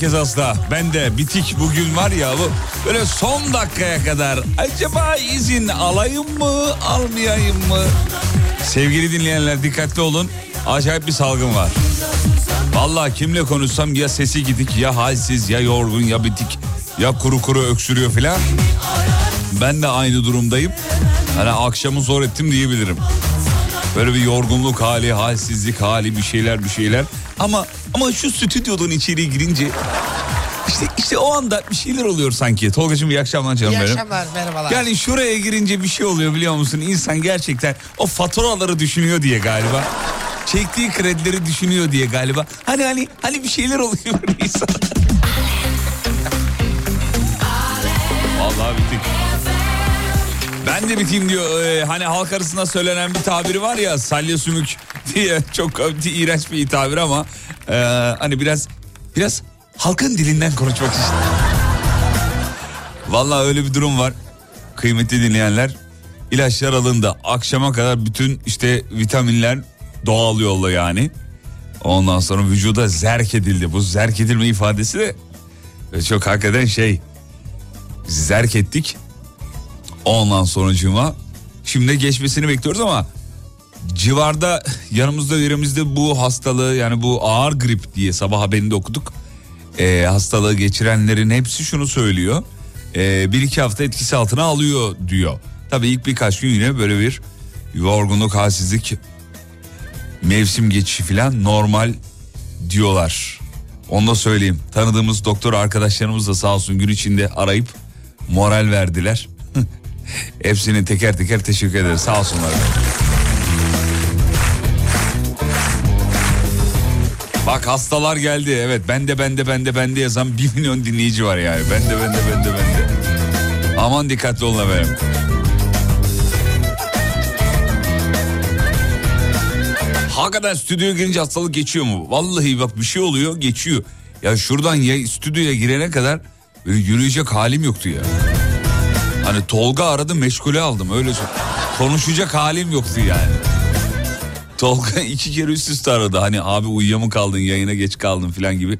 herkes hasta. Ben de bitik bugün var ya bu böyle son dakikaya kadar acaba izin alayım mı almayayım mı? Sevgili dinleyenler dikkatli olun. Acayip bir salgın var. Vallahi kimle konuşsam ya sesi gidik ya halsiz ya yorgun ya bitik ya kuru kuru öksürüyor filan. Ben de aynı durumdayım. Hani akşamı zor ettim diyebilirim. Böyle bir yorgunluk hali, halsizlik hali, bir şeyler bir şeyler. Ama ama şu stüdyodan içeri girince işte işte o anda bir şeyler oluyor sanki. Tolgacığım iyi akşamlar canım İyi benim. akşamlar merhabalar. Yani şuraya girince bir şey oluyor biliyor musun? İnsan gerçekten o faturaları düşünüyor diye galiba. Çektiği kredileri düşünüyor diye galiba. Hani hani hani bir şeyler oluyor insan. Vallahi bittik. Ben de biteyim diyor. Ee, hani halk arasında söylenen bir tabiri var ya salya sümük diye çok iğrenç bir tabir ama e, hani biraz biraz halkın dilinden konuşmak istedim. Vallahi öyle bir durum var. Kıymetli dinleyenler. İlaçlar alındı. Akşama kadar bütün işte vitaminler doğal yolla yani. Ondan sonra vücuda zerk edildi. Bu zerk edilme ifadesi de e, çok hakikaten şey. Zerk ettik. Ondan sonucuma şimdi geçmesini bekliyoruz ama civarda yanımızda yerimizde bu hastalığı yani bu ağır grip diye sabah haberinde okuduk. Ee, hastalığı geçirenlerin hepsi şunu söylüyor. Ee, bir iki hafta etkisi altına alıyor diyor. Tabii ilk birkaç gün yine böyle bir yorgunluk, halsizlik, mevsim geçişi falan normal diyorlar. Onu da söyleyeyim. Tanıdığımız doktor arkadaşlarımız da sağ olsun gün içinde arayıp moral verdiler. Hepsini teker teker teşekkür ederiz. Sağ olsunlar. Bak hastalar geldi. Evet bende bende bende bende yazan bir milyon dinleyici var yani. Bende bende bende bende. Aman dikkatli olun efendim. Hakikaten stüdyoya girince hastalık geçiyor mu? Vallahi bak bir şey oluyor geçiyor. Ya şuradan ya stüdyoya girene kadar böyle yürüyecek halim yoktu ya. Hani Tolga aradı meşgule aldım öyle. Konuşacak halim yoktu yani. Tolga iki kere üst üste aradı. Hani abi uyuya mı kaldın yayına geç kaldın falan gibi.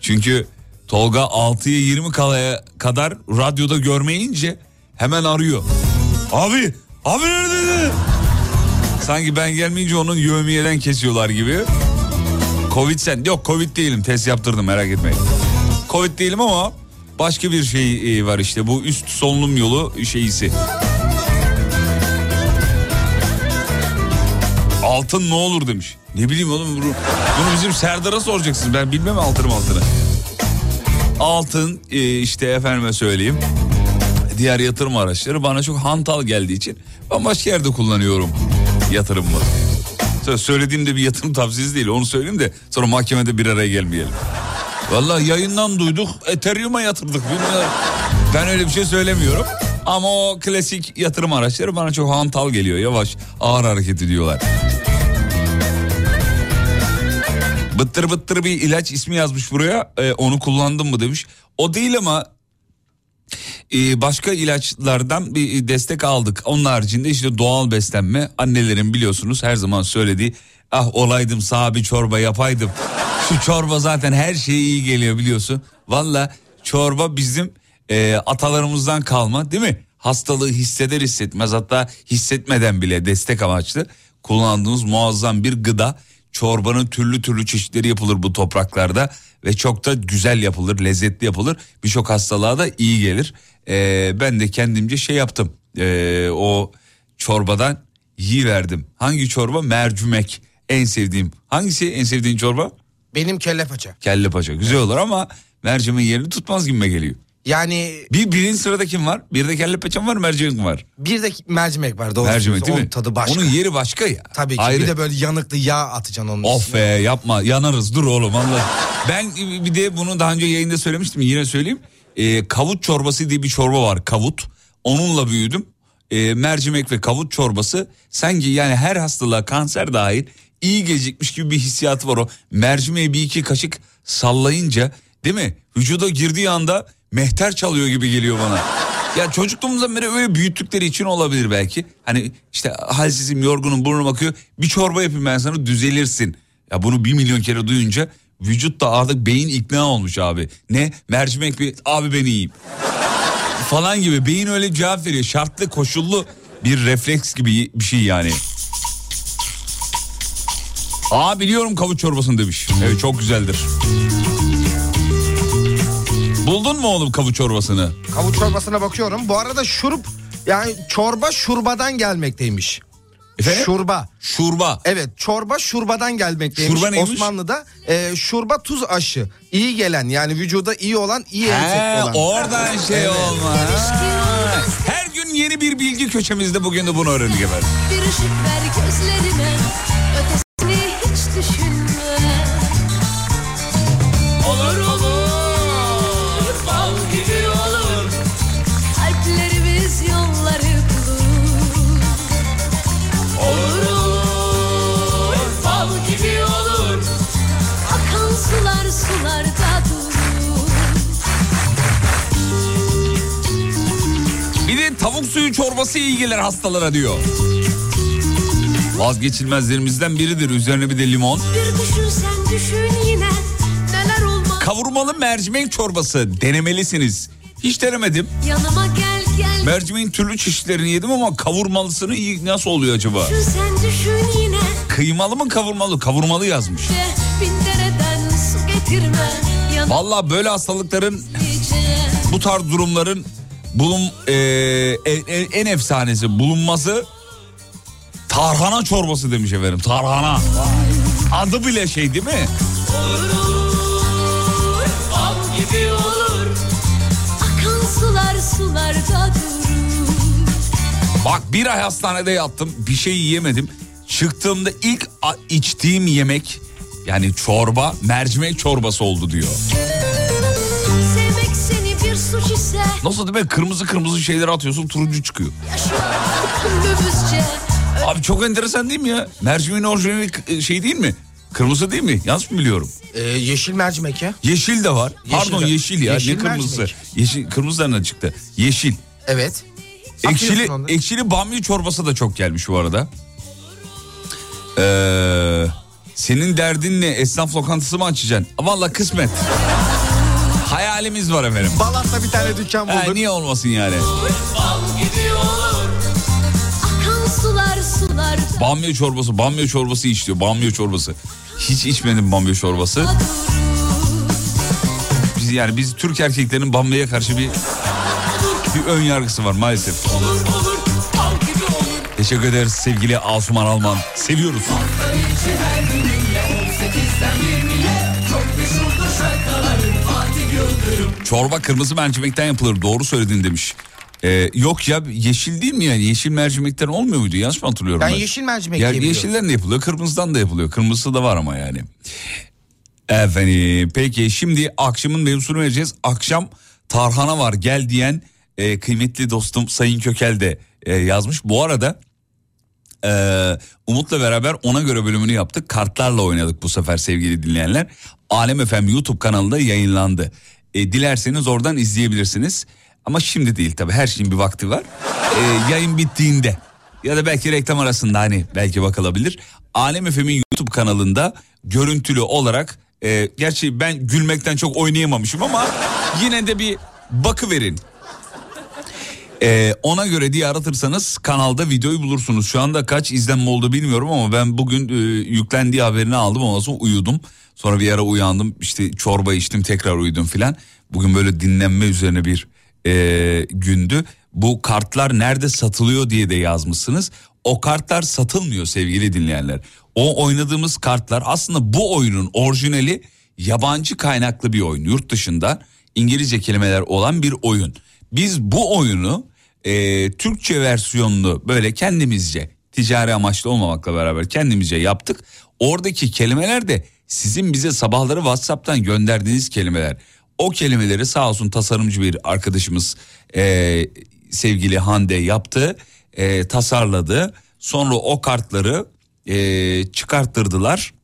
Çünkü Tolga 6'ya 20 kalaya kadar radyoda görmeyince hemen arıyor. Abi, abi neredeydin? Sanki ben gelmeyince onun yövmiyeden kesiyorlar gibi. Covid sen yok Covid değilim test yaptırdım merak etmeyin. Covid değilim ama başka bir şey e, var işte bu üst solunum yolu şeyisi. Altın ne olur demiş. Ne bileyim oğlum bunu, bunu bizim Serdar'a soracaksınız. Ben bilmem altınım altını. Altın e, işte efendime söyleyeyim. Diğer yatırım araçları bana çok hantal geldiği için ben başka yerde kullanıyorum yatırımımı. Söz söylediğimde bir yatırım tavsiyesi değil onu söyleyeyim de sonra mahkemede bir araya gelmeyelim. Vallahi yayından duyduk Ethereum'a yatırdık. Ben öyle bir şey söylemiyorum. Ama o klasik yatırım araçları bana çok hantal geliyor. Yavaş ağır hareket ediyorlar. Bıttır bıttır bir ilaç ismi yazmış buraya. Ee, onu kullandım mı demiş. O değil ama e, başka ilaçlardan bir destek aldık. Onun haricinde işte doğal beslenme. Annelerin biliyorsunuz her zaman söylediği ah olaydım sağ bir çorba yapaydım. Şu çorba zaten her şeye iyi geliyor biliyorsun. Valla çorba bizim e, atalarımızdan kalma değil mi? Hastalığı hisseder hissetmez hatta hissetmeden bile destek amaçlı kullandığımız muazzam bir gıda. Çorbanın türlü türlü çeşitleri yapılır bu topraklarda ve çok da güzel yapılır, lezzetli yapılır. Birçok hastalığa da iyi gelir. Ee, ben de kendimce şey yaptım. Ee, o çorbadan iyi verdim. Hangi çorba? Mercimek. En sevdiğim. Hangisi en sevdiğin çorba? Benim kelle paça. Kelle paça. Güzel olur ama mercimeğin yerini tutmaz gibime geliyor. Yani Bir birinci sırada kim var? Bir de kelle paça var, mercimek var. bir de mercimek var doğru. Mercimek değil mi? Onun tadı başka. Onun yeri başka ya. Tabii ki Ayrı. bir de böyle yanıklı yağ atacaksın onun Of üstüne. be yapma yanarız dur oğlum Allah. Ben bir de bunu daha önce yayında söylemiştim yine söyleyeyim. Ee, kavut çorbası diye bir çorba var kavut. Onunla büyüdüm. Ee, mercimek ve kavut çorbası sanki yani her hastalığa kanser dahil iyi gelecekmiş gibi bir hissiyatı var o. Mercimeği bir iki kaşık sallayınca değil mi? Vücuda girdiği anda mehter çalıyor gibi geliyor bana. Ya çocukluğumuzdan beri öyle büyüttükleri için olabilir belki. Hani işte halsizim yorgunum burnum akıyor bir çorba yapayım ben sana düzelirsin. Ya bunu bir milyon kere duyunca vücut da artık beyin ikna olmuş abi. Ne mercimek bir abi ben iyiyim. Falan gibi beyin öyle cevap veriyor. Şartlı koşullu bir refleks gibi bir şey yani. Aa biliyorum kavuç çorbasını demiş. Evet çok güzeldir. Buldun mu oğlum kavuç çorbasını? Kavut çorbasına bakıyorum. Bu arada şurup yani çorba şurbadan gelmekteymiş. Efendim? Şurba. Şurba. Evet çorba şurbadan gelmekteymiş. Şurba neymiş? Osmanlı'da e, şurba tuz aşı. İyi gelen yani vücuda iyi olan iyi He, olan. oradan şey Evet. olma. Ha. Her gün yeni bir bilgi köşemizde bugün de bunu öğrendik efendim. Bir ışık ver gözlerime tavuk suyu çorbası iyi gelir hastalara diyor. Vazgeçilmezlerimizden biridir. Üzerine bir de limon. Bir düşün sen düşün yine Neler olmaz Kavurmalı mercimek çorbası denemelisiniz. Hiç denemedim. Yanıma gel gel Mercimeğin türlü çeşitlerini yedim ama kavurmalısını iyi nasıl oluyor acaba? Düşün sen düşün yine Kıymalı mı kavurmalı? Kavurmalı yazmış. Vallahi böyle hastalıkların bu tarz durumların bulun e, en, en- en efsanesi bulunması tarhana çorbası demiş efendim. Tarhana. Adı bile şey değil mi? Bal gibi olur Akan sular sularda Bak bir ay hastanede yattım bir şey yiyemedim. Çıktığımda ilk içtiğim yemek yani çorba mercimek çorbası oldu diyor. Nasıl değil mi? Kırmızı kırmızı şeyler atıyorsun turuncu çıkıyor. Ömrümüzce Abi çok enteresan değil mi ya? Mercimeğin orijinali k- şey değil mi? Kırmızı değil mi? Yanlış mı biliyorum? E, yeşil mercimek ya. Yeşil de var. Pardon de- yeşil ya. yeşil ne kırmızısı? mercimek. Yeşil kırmızıdan çıktı. Yeşil. Evet. Ekşili ekşili bamya çorbası da çok gelmiş bu arada. Ee, senin derdin ne? Esnaf lokantası mı açacaksın? Valla kısmet. Hayalimiz var efendim. Balat'ta bir tane dükkan Ha, bulduk. niye olmasın yani? Bamya çorbası, bamya çorbası iç diyor. Bamya çorbası. Hiç içmedim bamya çorbası. Biz yani biz Türk erkeklerinin bamyaya karşı bir bir ön yargısı var maalesef. Teşekkür ederiz sevgili Asuman Alman. Seviyoruz. Çorba kırmızı mercimekten yapılır. Doğru söyledin demiş. Ee, yok ya yeşil değil mi yani? Yeşil mercimekten olmuyor muydu? Yanlış mı hatırlıyorum Ben ben? yeşil mercimek Ya yiyebiliyorum. yeşilden de yapılıyor, kırmızıdan da yapılıyor. Kırmızısı da var ama yani. Efendim peki şimdi akşamın mevzusunu vereceğiz. Akşam tarhana var gel diyen e, kıymetli dostum Sayın Kökel de e, yazmış. Bu arada e, Umut'la beraber ona göre bölümünü yaptık. Kartlarla oynadık bu sefer sevgili dinleyenler. Alem FM YouTube kanalında yayınlandı. E, dilerseniz oradan izleyebilirsiniz. Ama şimdi değil tabii her şeyin bir vakti var. E, yayın bittiğinde ya da belki reklam arasında hani belki bakılabilir. Alem FM'in YouTube kanalında görüntülü olarak e, gerçi ben gülmekten çok oynayamamışım ama yine de bir bakı verin. Ee, ona göre diye aratırsanız kanalda videoyu bulursunuz. Şu anda kaç izlenme oldu bilmiyorum ama ben bugün e, yüklendiği haberini aldım ondan sonra uyudum. Sonra bir ara uyandım işte çorba içtim tekrar uyudum filan. Bugün böyle dinlenme üzerine bir e, gündü. Bu kartlar nerede satılıyor diye de yazmışsınız. O kartlar satılmıyor sevgili dinleyenler. O oynadığımız kartlar aslında bu oyunun orijinali yabancı kaynaklı bir oyun. Yurt dışında İngilizce kelimeler olan bir oyun. Biz bu oyunu e, Türkçe versiyonunu böyle kendimizce ticari amaçlı olmamakla beraber kendimizce yaptık. Oradaki kelimeler de sizin bize sabahları WhatsApp'tan gönderdiğiniz kelimeler. O kelimeleri sağ olsun tasarımcı bir arkadaşımız e, sevgili Hande yaptı, e, tasarladı. Sonra o kartları e, çıkarttırdılar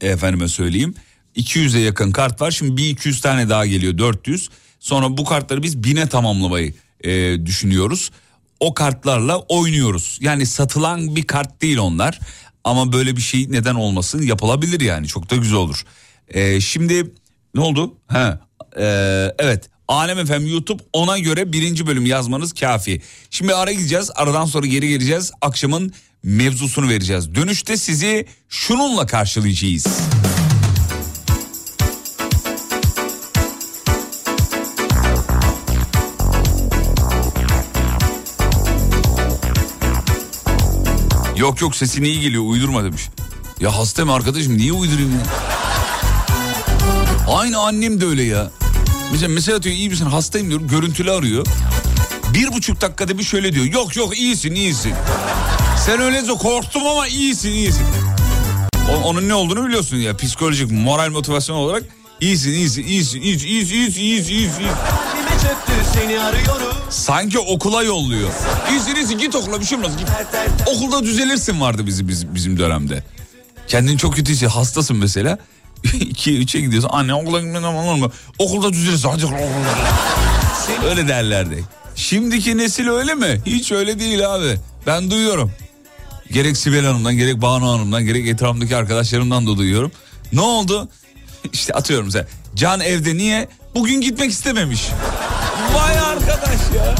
efendime söyleyeyim 200'e yakın kart var. Şimdi bir 200 tane daha geliyor 400. Sonra bu kartları biz bine tamamlamayı e, düşünüyoruz. O kartlarla oynuyoruz. Yani satılan bir kart değil onlar. Ama böyle bir şey neden olmasın yapılabilir yani çok da güzel olur. E, şimdi ne oldu? Ha, e, evet Alem FM YouTube ona göre birinci bölüm yazmanız kafi. Şimdi ara gideceğiz aradan sonra geri geleceğiz akşamın mevzusunu vereceğiz. Dönüşte sizi şununla karşılayacağız. Yok yok sesin iyi geliyor uydurma demiş. Ya hasta mı arkadaşım niye uydurayım ya? Aynı annem de öyle ya. Mesela, mesela diyor iyi misin hastayım diyorum görüntülü arıyor. Bir buçuk dakikada bir şöyle diyor. Yok yok iyisin iyisin. Sen öyle de korktum ama iyisin iyisin. Onun ne olduğunu biliyorsun ya psikolojik moral motivasyon olarak iyisin iyisin iyisin iyisin iyisin iyisin iyisin. iyisin. Sanki okula yolluyor. İyisin iyisin git okula bir şey olmaz git. Okulda düzelirsin vardı bizim, bizim, dönemde. Kendin çok kötü hissi hastasın mesela. 2'ye 3'e gidiyorsun. Anne okula gitmeden olur mu? Okulda düzelirsin hadi okulda. Öyle derlerdi. Şimdiki nesil öyle mi? Hiç öyle değil abi. Ben duyuyorum. Gerek Sibel Hanım'dan gerek Banu Hanım'dan gerek etrafımdaki arkadaşlarımdan da duyuyorum. Ne oldu? İşte atıyorum mesela. Can evde niye? Bugün gitmek istememiş. Vay arkadaş ya.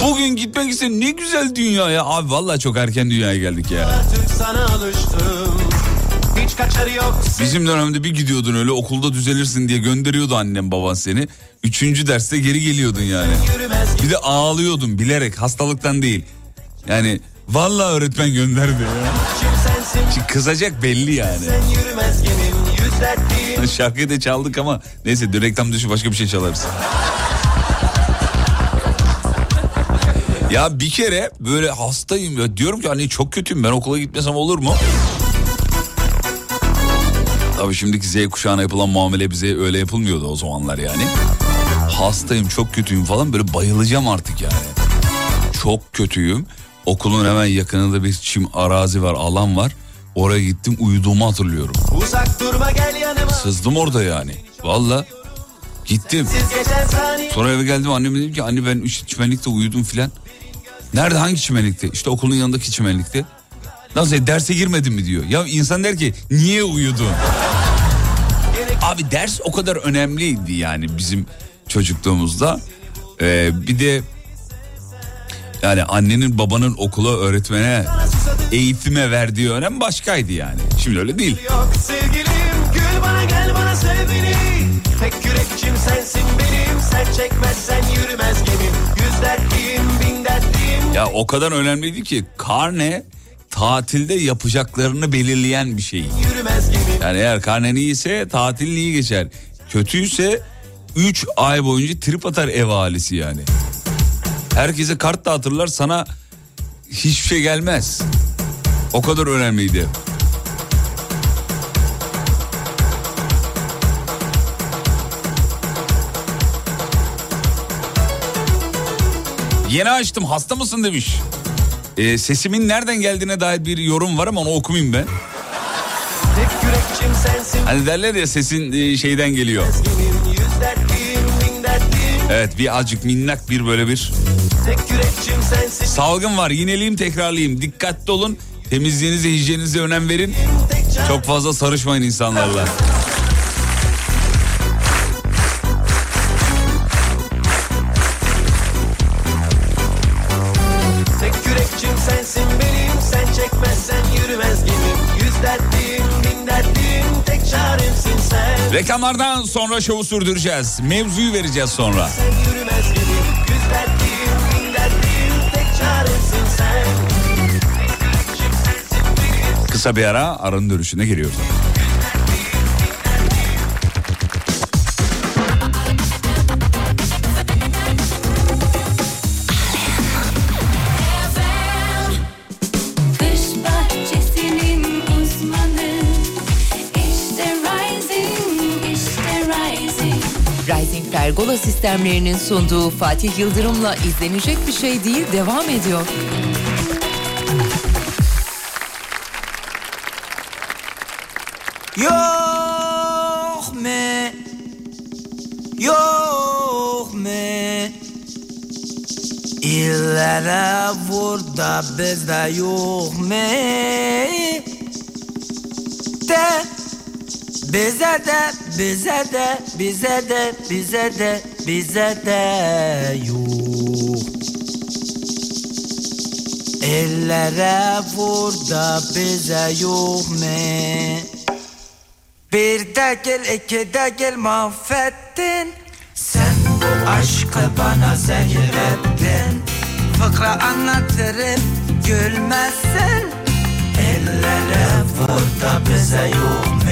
Bugün gitmek istedim. Ne güzel dünya ya. Abi vallahi çok erken dünyaya geldik ya. Bizim dönemde bir gidiyordun öyle okulda düzelirsin diye gönderiyordu annem baban seni. Üçüncü derste geri geliyordun yani. Bir de ağlıyordun bilerek hastalıktan değil. Yani vallahi öğretmen gönderdi ya. Şimdi kızacak belli yani. sen yürümez dertliyim Şarkıyı da çaldık ama neyse dur reklam dışı başka bir şey çalarız. ya bir kere böyle hastayım ya diyorum ki hani çok kötüyüm ben okula gitmesem olur mu? Tabii şimdiki Z kuşağına yapılan muamele bize öyle yapılmıyordu o zamanlar yani. Hastayım çok kötüyüm falan böyle bayılacağım artık yani. Çok kötüyüm. Okulun hemen yakınında bir çim arazi var alan var. Oraya gittim uyuduğumu hatırlıyorum. Uzak durma gel yanıma Sızdım orada yani. Valla gittim. Sonra eve geldim anneme dedim ki anne ben çimenlikte uyudum filan. Nerede hangi çimenlikte? İşte okulun yanındaki çimenlikte. Nasıl derse girmedin mi diyor. Ya insan der ki niye uyudun? Abi ders o kadar önemliydi yani bizim çocukluğumuzda. Ee, bir de yani annenin babanın okula öğretmene eğitime verdiği önem başkaydı yani. Şimdi öyle değil. Yok sevgilim gül bana gel bana sev beni Tek yürekçim sensin benim Sen çekmezsen yürümez gemim Yüz dertliyim bin dertliyim Ya o kadar önemliydi ki karne tatilde yapacaklarını belirleyen bir şey. Yani eğer karnen iyiyse tatilin iyi geçer. Kötüyse 3 ay boyunca trip atar ev ahalisi yani. Herkese kart dağıtırlar sana hiçbir şey gelmez. O kadar önemliydi. Yeni açtım hasta mısın demiş. Ee, sesimin nereden geldiğine dair bir yorum var ama onu okumayayım ben. Tek yürekçim sensin Hani derler ya sesin e, şeyden geliyor. Evet bir acık minnak bir böyle bir Tek yürekçim sensin salgın var. Yineleyeyim tekrarlayayım. Dikkatli olun. Temizliğinize hijyeninize önem verin. Çok fazla sarışmayın insanlarla. Reklamlardan sonra şovu sürdüreceğiz. Mevzuyu vereceğiz sonra. Sen Kısa bir ara aranın dönüşüne geliyoruz. Pergola sistemlerinin sunduğu Fatih Yıldırım'la izlenecek bir şey değil devam ediyor. İllere vur da bizde yok mu? De bize de bize de bize de bize de bize de yok. Ellere vur da bize yok mu? Bir de gel iki de gel mahvettin Sen bu aşkı bana zehir ettin Fıkra anlatırım gülmezsin Ellere vur da bize mu?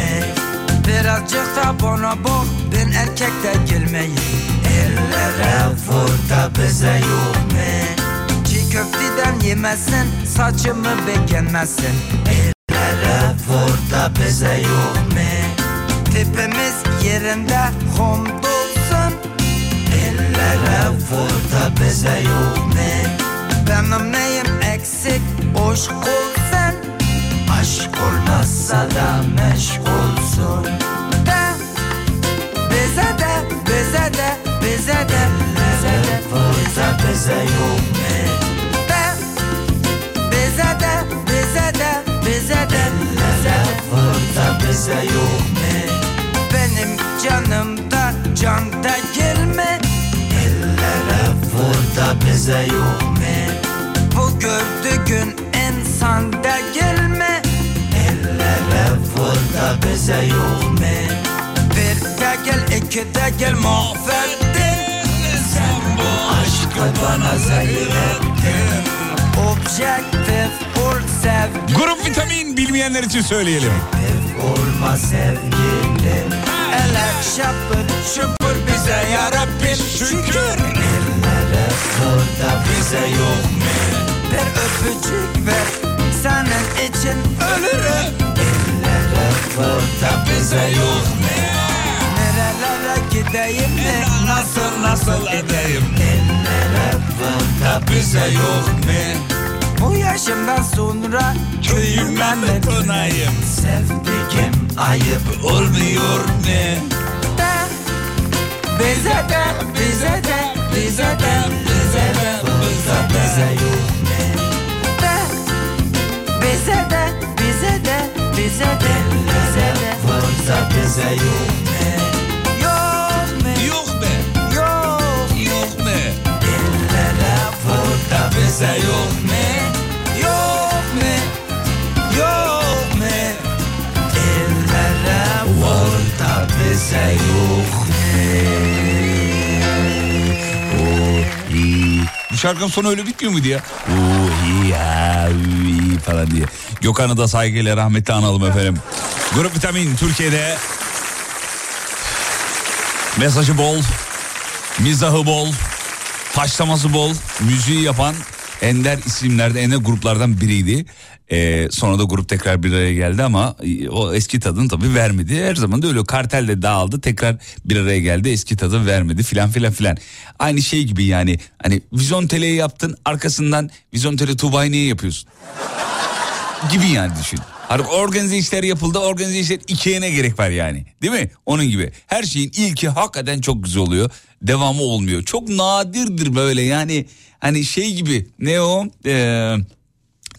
Birazcık da bak ben erkek de girmeyim Ellere vur da bize mu? Çiğ köfteden yemesin saçımı beğenmezsin Ellere vur da bize mu? Tipimiz yerinde hamdolsun Ellere vur da bize yok mu? Benim neyim eksik? Aşk olsun Aşk olmazsa da meşgulsun De. Bize de bize de bize de. Bize de da bize? De. Bize de de bize de. De da bize? Benim canımda can da gelme da bize yok mu? Bu gördüğün insan da gelme. Ellere vur da bize yok mu? Bir de gel iki de gel mahvettin Sen bu aşkı bana zehir ettin Objektif ol sevgi Grup vitamin bilmeyenler için söyleyelim. olma sevgilim Eller şapır şupur bize yarabbim şükür Ellere vur da bize yok mu? Bir öpücük ver senin için ölürüm Ellere vur da bize yok mu? Nerelere gideyim mi? Nasıl nasıl edeyim? Ellere vur da bize yok mu? Bu yaşımdan sonra köyüme mi döneyim? Sevdiğim ayıp olmuyor mu? De, bize de, bize de, bize de, bize de, bize de, bize yok mu? De, bize de, bize de bize de Fırsa bize yok ne Yok ne Yok be. Yok ne Yok be. Ellere vur da bize yok ne şarkının sonu öyle bitmiyor muydu ya? Falan diye. Gökhan'ı da saygıyla rahmetle analım efendim. Grup Vitamin Türkiye'de mesajı bol, mizahı bol, taşlaması bol, müziği yapan ender isimlerden, ender gruplardan biriydi. Ee, sonra da grup tekrar bir araya geldi ama o eski tadını tabii vermedi. Her zaman da öyle kartel de dağıldı tekrar bir araya geldi eski tadı vermedi filan filan filan. Aynı şey gibi yani hani vizyon teleyi yaptın arkasından vizyon tele Tuba'yı niye yapıyorsun? gibi yani düşün. Hani organize işler yapıldı organize işler ikiye ne gerek var yani değil mi? Onun gibi her şeyin ilki hakikaten çok güzel oluyor devamı olmuyor. Çok nadirdir böyle yani hani şey gibi ne o Ee,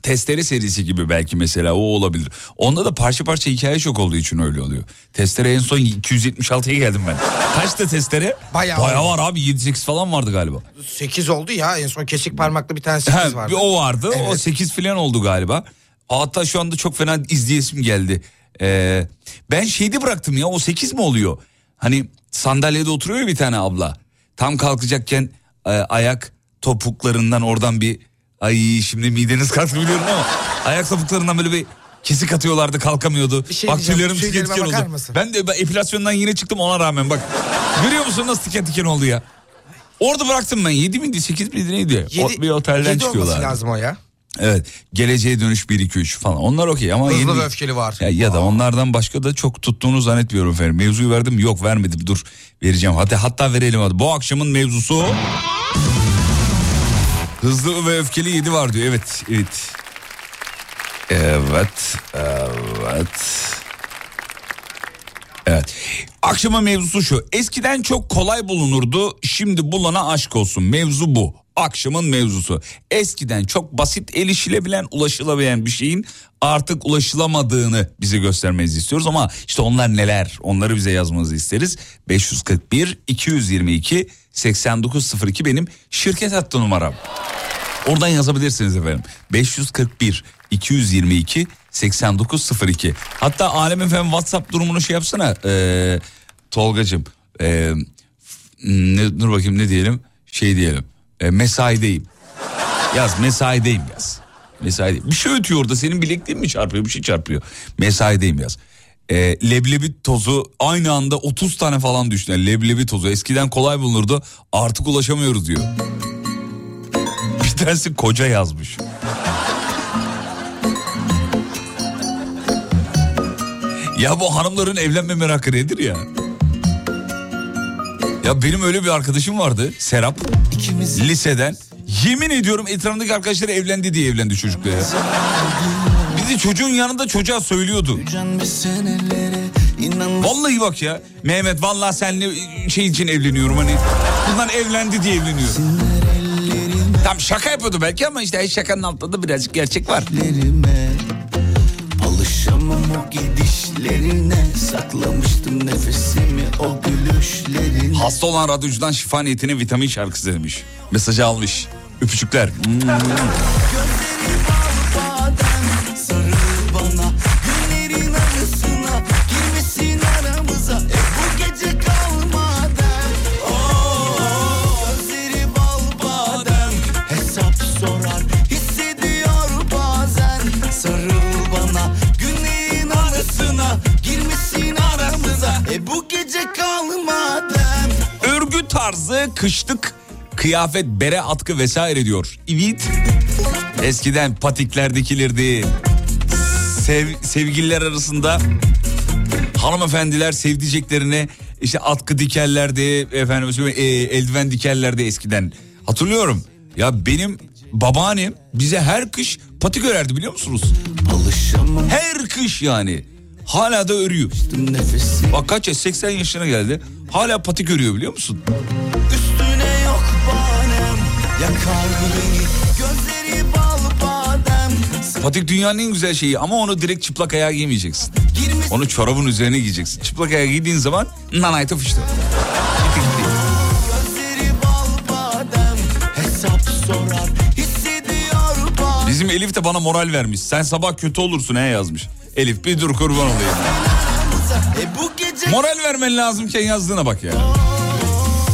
Testere serisi gibi belki mesela o olabilir. Onda da parça parça hikaye çok olduğu için öyle oluyor. Testere en son 276'ya geldim ben. Kaçtı testere? Bayağı Bayağı var abi 7-8 falan vardı galiba. 8 oldu ya en son kesik parmaklı bir tane 8 Ha, vardı. o vardı. O Evet. 8 falan oldu galiba. Hatta şu anda çok fena izleyesim geldi. Ee, ben şeyde bıraktım ya o 8 mi oluyor? Hani sandalyede oturuyor bir tane abla. Tam kalkacakken e, ayak topuklarından oradan bir ay şimdi mideniz kalktı biliyorum ama ayak topuklarından böyle bir kesik atıyorlardı kalkamıyordu. Bir şey bak tüylerim tüylerime tiken bakar oldu. mısın? Ben de ben epilasyondan yine çıktım ona rağmen bak. Görüyor musun nasıl tiken tiken oldu ya? Orada bıraktım ben 7 miydi 8 miydi neydi? O- Yedi- bir otelden yedi olması çıkıyorlar. lazım o ya. Evet. Geleceğe dönüş 1 2 3 falan. Onlar okey ama Hızlı yeni- ve öfkeli var. Ya, ya da onlardan başka da çok tuttuğunu zannetmiyorum efendim. Mevzuyu verdim? Yok vermedim. Dur vereceğim. Hatta hatta verelim hadi. Bu akşamın mevzusu Hızlı ve öfkeli 7 var diyor. Evet, evet. Evet, evet. Evet. Akşama mevzusu şu. Eskiden çok kolay bulunurdu. Şimdi bulana aşk olsun. Mevzu bu. Akşamın mevzusu. Eskiden çok basit erişilebilen, ulaşılabilen bir şeyin artık ulaşılamadığını bize göstermenizi istiyoruz ama işte onlar neler? Onları bize yazmanızı isteriz. 541 222 8902 benim şirket hattı numaram. Oradan yazabilirsiniz efendim. 541 222 8902. Hatta Alem efendim WhatsApp durumunu şey yapsana. Ee, Tolgacığım. Ee, ne, dur bakayım ne diyelim? Şey diyelim. Ee, mesaideyim. Yaz mesaideyim yaz. Mesaideyim. Bir şey ötüyor orada senin bilekliğin mi çarpıyor? Bir şey çarpıyor. Mesaideyim yaz. Ee, leblebi tozu aynı anda 30 tane falan düştü. Yani leblebi tozu eskiden kolay bulunurdu artık ulaşamıyoruz diyor. Bir tanesi koca yazmış. Ya bu hanımların evlenme merakı nedir ya? Ya benim öyle bir arkadaşım vardı Serap. Liseden. Yemin ediyorum etrafındaki arkadaşları evlendi diye evlendi çocukla ya. Bir de çocuğun yanında çocuğa söylüyordu. Vallahi bak ya. Mehmet vallahi seninle şey için evleniyorum hani. Bunlar evlendi diye evleniyor. Tam şaka yapıyordu belki ama işte şakanın altında da birazcık gerçek var. Ellerime gidişlerine Saklamıştım nefesimi o gülüşlerine Hasta olan radyocudan şifa niyetine vitamin şarkısı demiş. Mesajı almış. Öpücükler. Hmm. Tarzı kışlık kıyafet, bere, atkı vesaire diyor. Evet. Eskiden patikler dikilirdi. Sev, sevgililer arasında hanımefendiler sevdiceklerine işte atkı dikerlerdi. Efendim e, eldiven dikerlerdi eskiden. Hatırlıyorum. Ya benim babaannem bize her kış patik örerdi biliyor musunuz? Her kış yani. Hala da örüyor. Bak kaç yaş 80 yaşına geldi. Hala patik örüyor biliyor musun? Üstüne yok banem Yakar beni Gözleri bal badem Patik dünyanın en güzel şeyi ama onu direkt çıplak ayağa giymeyeceksin. Onu çorabın üzerine giyeceksin. Çıplak ayağa giydiğin zaman hissediyor bak Bizim Elif de bana moral vermiş. Sen sabah kötü olursun he yazmış. Elif bir dur kurban olayım. E bu gece Moral vermen lazımken yazdığına bak ya.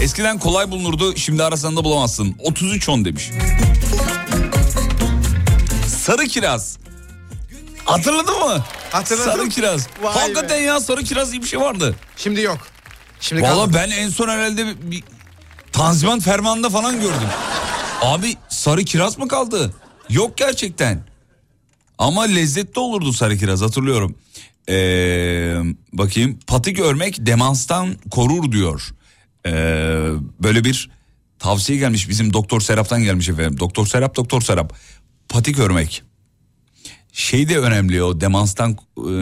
Eskiden kolay bulunurdu şimdi arasan da bulamazsın. 33-10 demiş. Sarı kiraz. Hatırladın mı? Hatırladım. Sarı kiraz. Vay Hakikaten be. ya sarı kiraz diye bir şey vardı. Şimdi yok. Şimdi Valla ben en son herhalde bir, bir Tanzimat fermanında falan gördüm. Abi sarı kiraz mı kaldı? Yok gerçekten. Ama lezzetli olurdu sarı kiraz hatırlıyorum. Ee, bakayım patik örmek demanstan korur diyor. Ee, böyle bir tavsiye gelmiş bizim Doktor Serap'tan gelmiş efendim. Doktor Serap Doktor Serap. Patik örmek. Şey de önemli o demanstan e,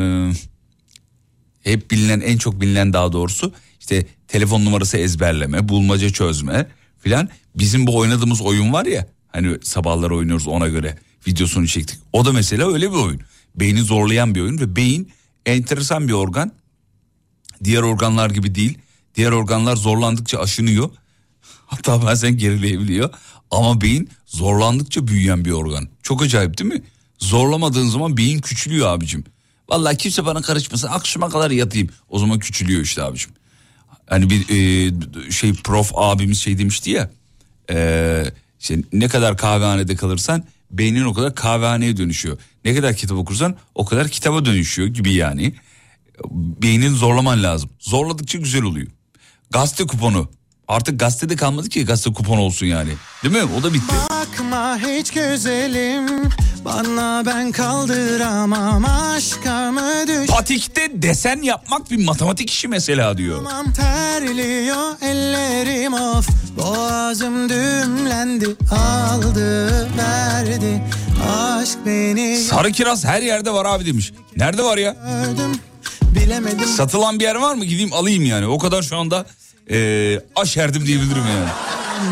hep bilinen en çok bilinen daha doğrusu işte telefon numarası ezberleme, bulmaca çözme filan. Bizim bu oynadığımız oyun var ya hani sabahlar oynuyoruz ona göre videosunu çektik. O da mesela öyle bir oyun. Beyni zorlayan bir oyun ve beyin enteresan bir organ. Diğer organlar gibi değil. Diğer organlar zorlandıkça aşınıyor. Hatta bazen gerileyebiliyor. Ama beyin zorlandıkça büyüyen bir organ. Çok acayip değil mi? Zorlamadığın zaman beyin küçülüyor abicim. Vallahi kimse bana karışmasın akşama kadar yatayım. O zaman küçülüyor işte abicim. Hani bir e, şey prof abimiz şey demişti ya. E, işte ne kadar kahvehanede kalırsan beynin o kadar kahvehaneye dönüşüyor. Ne kadar kitap okursan o kadar kitaba dönüşüyor gibi yani. Beynin zorlaman lazım. Zorladıkça güzel oluyor. Gazete kuponu. Artık gazetede kalmadı ki gazete kupon olsun yani. Değil mi? O da bitti. Bakma hiç güzelim Bana ben kaldıramam Aşka mı Patikte desen yapmak bir matematik işi mesela diyor. düşmem Terliyor ellerim of Boğazım düğümlendi Aldı verdi Aşk beni Sarı kiraz her yerde var abi demiş. Nerede var ya? gördüm Bilemedim Satılan bir yer var mı? Gideyim alayım yani. O kadar şu anda eee aşerdim diyebilirim yani.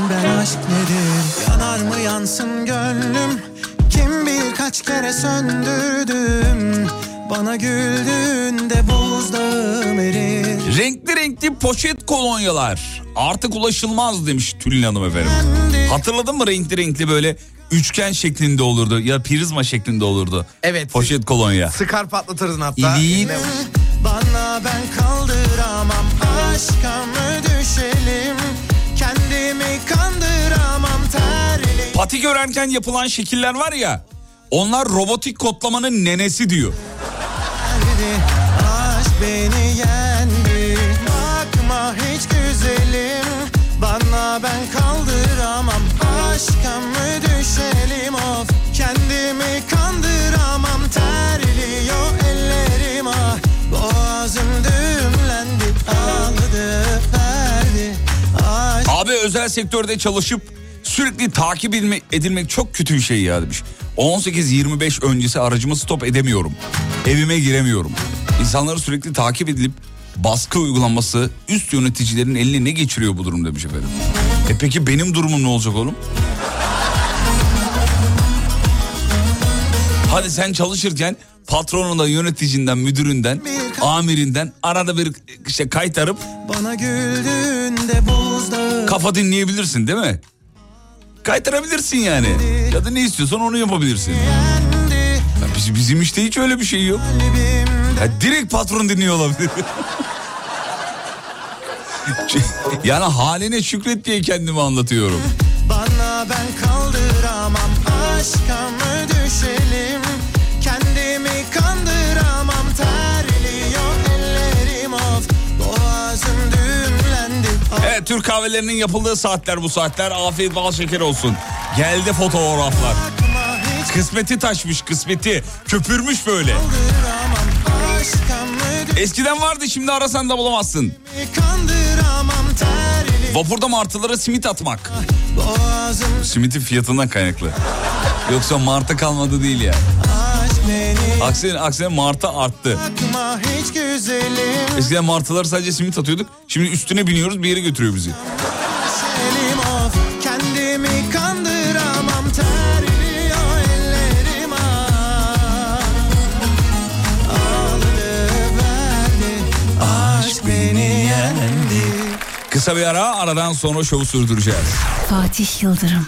ben aşk nedir Yanar mı yansın gönlüm Kim bilir kaç kere söndürdüm Bana güldüğünde buzdağım erir Renkli renkli poşet kolonyalar. Artık ulaşılmaz demiş Tülin Hanım efendim. Hatırladın mı renkli renkli böyle üçgen şeklinde olurdu ya prizma şeklinde olurdu. Evet. Poşet kolonya. Sıkar patlatırız hatta. Eline- Bana ben kaldıramam Aşka mı düşelim Kendimi kandıramam terli Patik öğrenirken yapılan şekiller var ya. Onlar robotik kodlamanın nenesi diyor. Aşk beni yendi. Bakma hiç güzelim. Bana ben kaldıramam. Aşka mı düşelim? Of Kendimi kandıramam. Terliyor ellerim. Ah Boğazım düğümlendi. Aldı verdi. Aşk Abi özel sektörde çalışıp sürekli takip edilme- edilmek çok kötü bir şey ya demiş. 18-25 öncesi aracımı stop edemiyorum. Evime giremiyorum. İnsanları sürekli takip edilip baskı uygulanması üst yöneticilerin eline ne geçiriyor bu durum demiş efendim. E peki benim durumum ne olacak oğlum? Hadi sen çalışırken patronundan, yöneticinden, müdüründen, amirinden arada bir işte kaytarıp Bana kafa dinleyebilirsin değil mi? Kaytarabilirsin yani. Ya da ne istiyorsan onu yapabilirsin. Ya biz- bizim işte hiç öyle bir şey yok. Ya direkt patron dinliyor olabilir. yani haline şükret diye kendimi anlatıyorum. Bana ben kaldıramam Aşka mı düşelim Türk kahvelerinin yapıldığı saatler bu saatler. Afiyet bal şeker olsun. Geldi fotoğraflar. Kısmeti taşmış kısmeti. Köpürmüş böyle. Eskiden vardı şimdi arasan da bulamazsın. Vapurda martılara simit atmak. Simitin fiyatından kaynaklı. Yoksa martı kalmadı değil ya. beni Aksine, aksine Mart'a arttı. Eskiden Martılar sadece simit atıyorduk. Şimdi üstüne biniyoruz bir yere götürüyor bizi. Kısa bir ara aradan sonra şovu sürdüreceğiz. Fatih Yıldırım.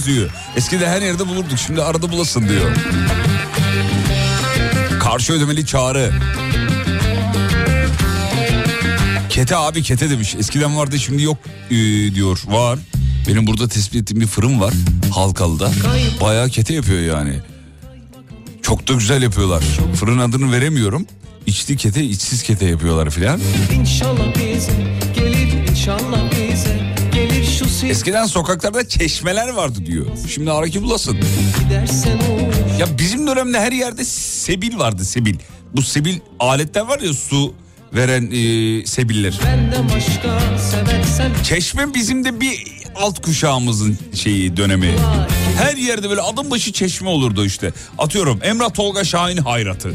Yazıyor. Eskiden her yerde bulurduk şimdi arada bulasın diyor. Karşı ödemeli çağrı. Kete abi kete demiş. Eskiden vardı şimdi yok ee, diyor. Var. Benim burada tespit ettiğim bir fırın var. Halkalı'da. Bayağı kete yapıyor yani. Çok da güzel yapıyorlar. Fırın adını veremiyorum. İçli kete, içsiz kete yapıyorlar filan. İnşallah bize gelir inşallah Sivas Eskiden sokaklarda çeşmeler vardı diyor. Şimdi ara ki bulasın. Ya bizim dönemde her yerde sebil vardı sebil. Bu sebil aletler var ya su veren e, sebiller. Çeşme bizim de bir alt kuşağımızın şeyi dönemi. Her yerde böyle adım başı çeşme olurdu işte. Atıyorum Emrah Tolga Şahin hayratı.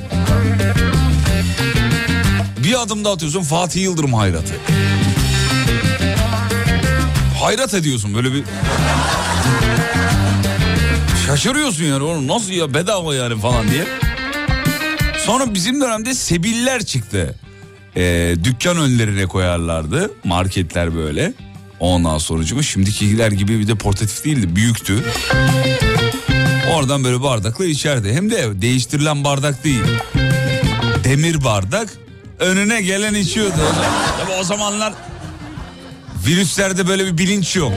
Bir adım da atıyorsun Fatih Yıldırım hayratı. Hayrat ediyorsun böyle bir... Şaşırıyorsun yani oğlum nasıl ya bedava yani falan diye. Sonra bizim dönemde sebiller çıktı. Ee, dükkan önlerine koyarlardı marketler böyle. Ondan sonucuma şimdikiler gibi bir de portatif değildi büyüktü. Oradan böyle bardakla içerdi. Hem de değiştirilen bardak değil. Demir bardak önüne gelen içiyordu. Tabii o zamanlar virüslerde böyle bir bilinç yok.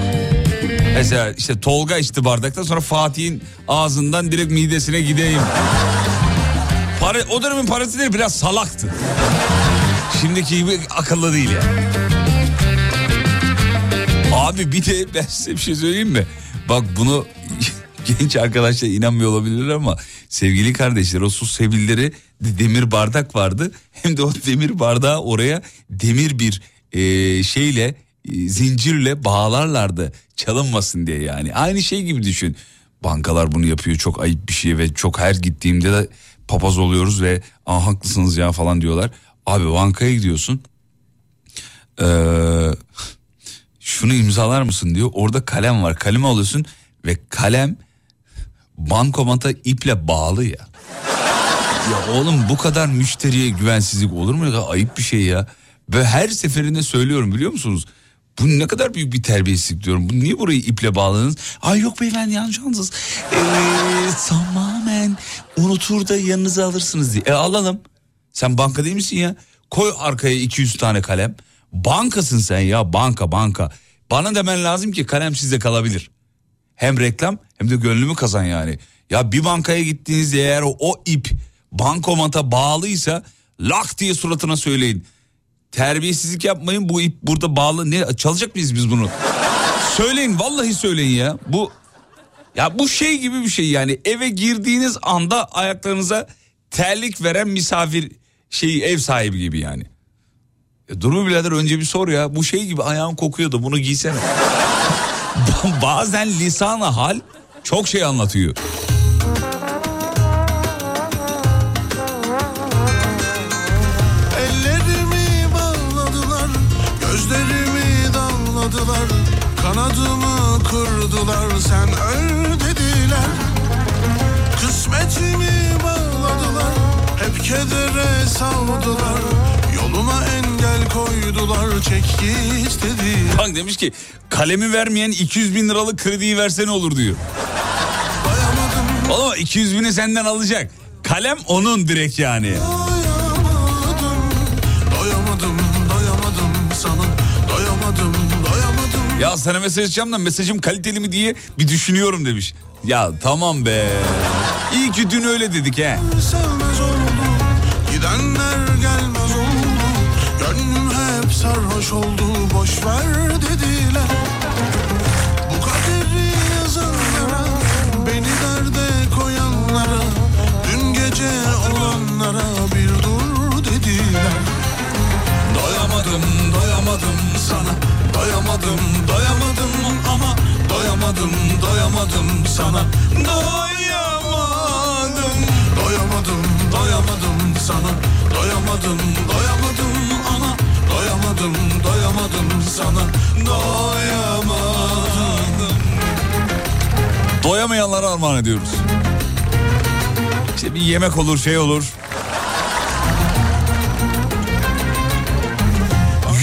Mesela işte Tolga içti bardakta sonra Fatih'in ağzından direkt midesine gideyim. Para, o dönemin parası değil biraz salaktı. Şimdiki gibi akıllı değil ya. Abi bir de ben size bir şey söyleyeyim mi? Bak bunu genç arkadaşlar inanmıyor olabilirler ama sevgili kardeşler o su sebilleri de- demir bardak vardı. Hem de o demir bardağı oraya demir bir e, şeyle zincirle bağlarlardı çalınmasın diye yani. Aynı şey gibi düşün. Bankalar bunu yapıyor çok ayıp bir şey ve çok her gittiğimde de papaz oluyoruz ve Aa, haklısınız ya falan diyorlar. Abi bankaya gidiyorsun. Ee, şunu imzalar mısın diyor. Orada kalem var. Kalemi alıyorsun ve kalem bankomata iple bağlı ya. Ya oğlum bu kadar müşteriye güvensizlik olur mu? Ya, ayıp bir şey ya. Ve her seferinde söylüyorum biliyor musunuz? Bu ne kadar büyük bir terbiyesizlik diyorum. Bu niye burayı iple bağladınız? Ay yok beyefendi yanlış anladınız. Ee, tamamen unutur da yanınıza alırsınız diye. E alalım. Sen banka değil misin ya? Koy arkaya 200 tane kalem. Bankasın sen ya banka banka. Bana demen lazım ki kalem sizde kalabilir. Hem reklam hem de gönlümü kazan yani. Ya bir bankaya gittiğinizde eğer o, o ip bankomata bağlıysa lak diye suratına söyleyin. Terbiyesizlik yapmayın bu ip burada bağlı. Ne çalacak mıyız biz bunu? söyleyin vallahi söyleyin ya. Bu ya bu şey gibi bir şey yani eve girdiğiniz anda ayaklarınıza terlik veren misafir şeyi ev sahibi gibi yani. E, dur mu birader önce bir sor ya. Bu şey gibi ayağın kokuyordu bunu giysene. Bazen lisan hal çok şey anlatıyor. Kedere savdular, yoluma engel koydular. vurdular çek git dediler Bak demiş ki kalemi vermeyen 200 bin liralık krediyi versene olur diyor. Oğlum 200 bini senden alacak. Kalem onun direkt yani. Doyamadım, doyamadım, doyamadım sana Doyamadım, doyamadım Ya sana mesaj atacağım da mesajım kaliteli mi diye bir düşünüyorum demiş. Ya tamam be. İyi ki dün öyle dedik he. Sevmez gidenler gelmez oldu. Gönlüm hep sarhoş oldu, boş ver dediler. Bu kaderi yazanlara, beni derde koyanlara Dün gece olanlara bir dur dediler. Doyamadım, doyamadım sana. Doyamadım, doyamadım ama Doyamadım, doyamadım sana. Doyamadım sana Doyamadım, doyamadım ama Doyamadım, doyamadım sana Doyamadım Doyamayanlara armağan ediyoruz. İşte bir yemek olur şey olur.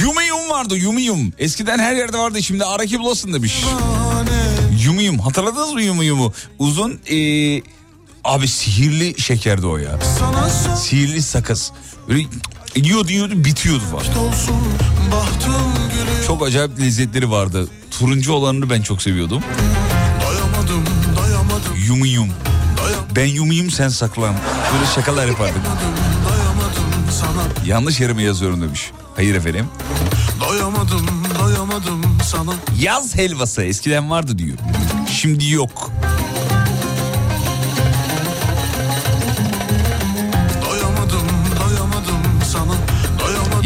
Yumiyum vardı yumiyum. Eskiden her yerde vardı şimdi araki bulasın demiş. Yumiyum hatırladınız mı yumiyumu? Uzun ee, abi sihirli şekerdi o ya. Sihirli sakız. Böyle yiyordu yiyordu bitiyordu gülüyor Çok acayip lezzetleri vardı. Turuncu olanını ben çok seviyordum. Doyamadım, doyamadım, Yumiyum. doyamadım Ben yumiyum sen saklan. Böyle şakalar yapardık. Yanlış yere mi yazıyorum demiş. Hayır efendim. Doyamadım, doyamadım sana Yaz helvası eskiden vardı diyor. Şimdi yok.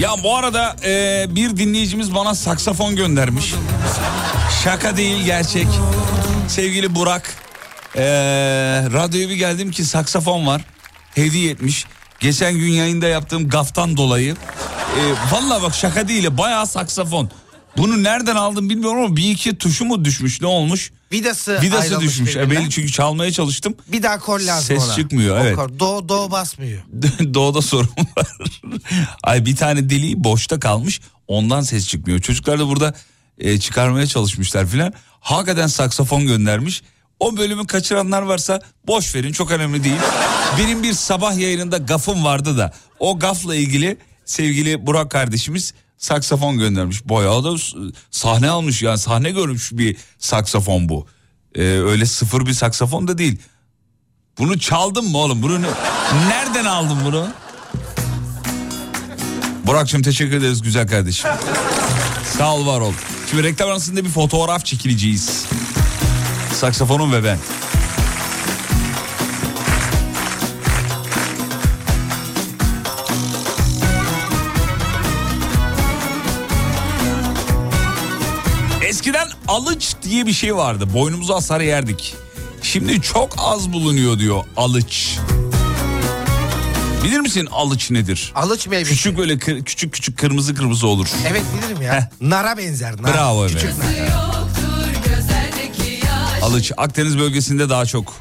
Ya bu arada e, bir dinleyicimiz bana saksafon göndermiş. Şaka değil gerçek. Sevgili Burak. E, radyoya bir geldim ki saksafon var. Hediye etmiş. Geçen gün yayında yaptığım gaftan dolayı. E, Valla bak şaka değil bayağı saksafon. Bunu nereden aldım bilmiyorum ama bir iki tuşu mu düşmüş ne olmuş? Vidası, Vidası düşmüş. E, belli çünkü çalmaya çalıştım. Bir daha kol lazım Ses ona. çıkmıyor, O evet. Do, do basmıyor. Doğuda sorun var. Ay bir tane deliği boşta kalmış. Ondan ses çıkmıyor. Çocuklar da burada e, çıkarmaya çalışmışlar filan. Hakikaten saksafon göndermiş. O bölümü kaçıranlar varsa boş verin çok önemli değil. Benim bir sabah yayınında gafım vardı da o gafla ilgili sevgili Burak kardeşimiz saksafon göndermiş. Bayağı da sahne almış yani sahne görmüş bir saksafon bu. E, öyle sıfır bir saksafon da değil. Bunu çaldın mı oğlum? Bunu ne- nereden aldın bunu? Burak'cığım teşekkür ederiz güzel kardeşim. Sağ ol var ol. Şimdi reklam arasında bir fotoğraf çekileceğiz. Saksafonum ve ben. Alıç diye bir şey vardı. Boynumuza asar yerdik. Şimdi çok az bulunuyor diyor alıç. Bilir misin alıç nedir? Alıç meyvesi. Küçük böyle kır- küçük küçük kırmızı kırmızı olur. Evet bilirim ya. Nara benzer. Nar. Bravo. Küçük nar. Alıç Akdeniz bölgesinde daha çok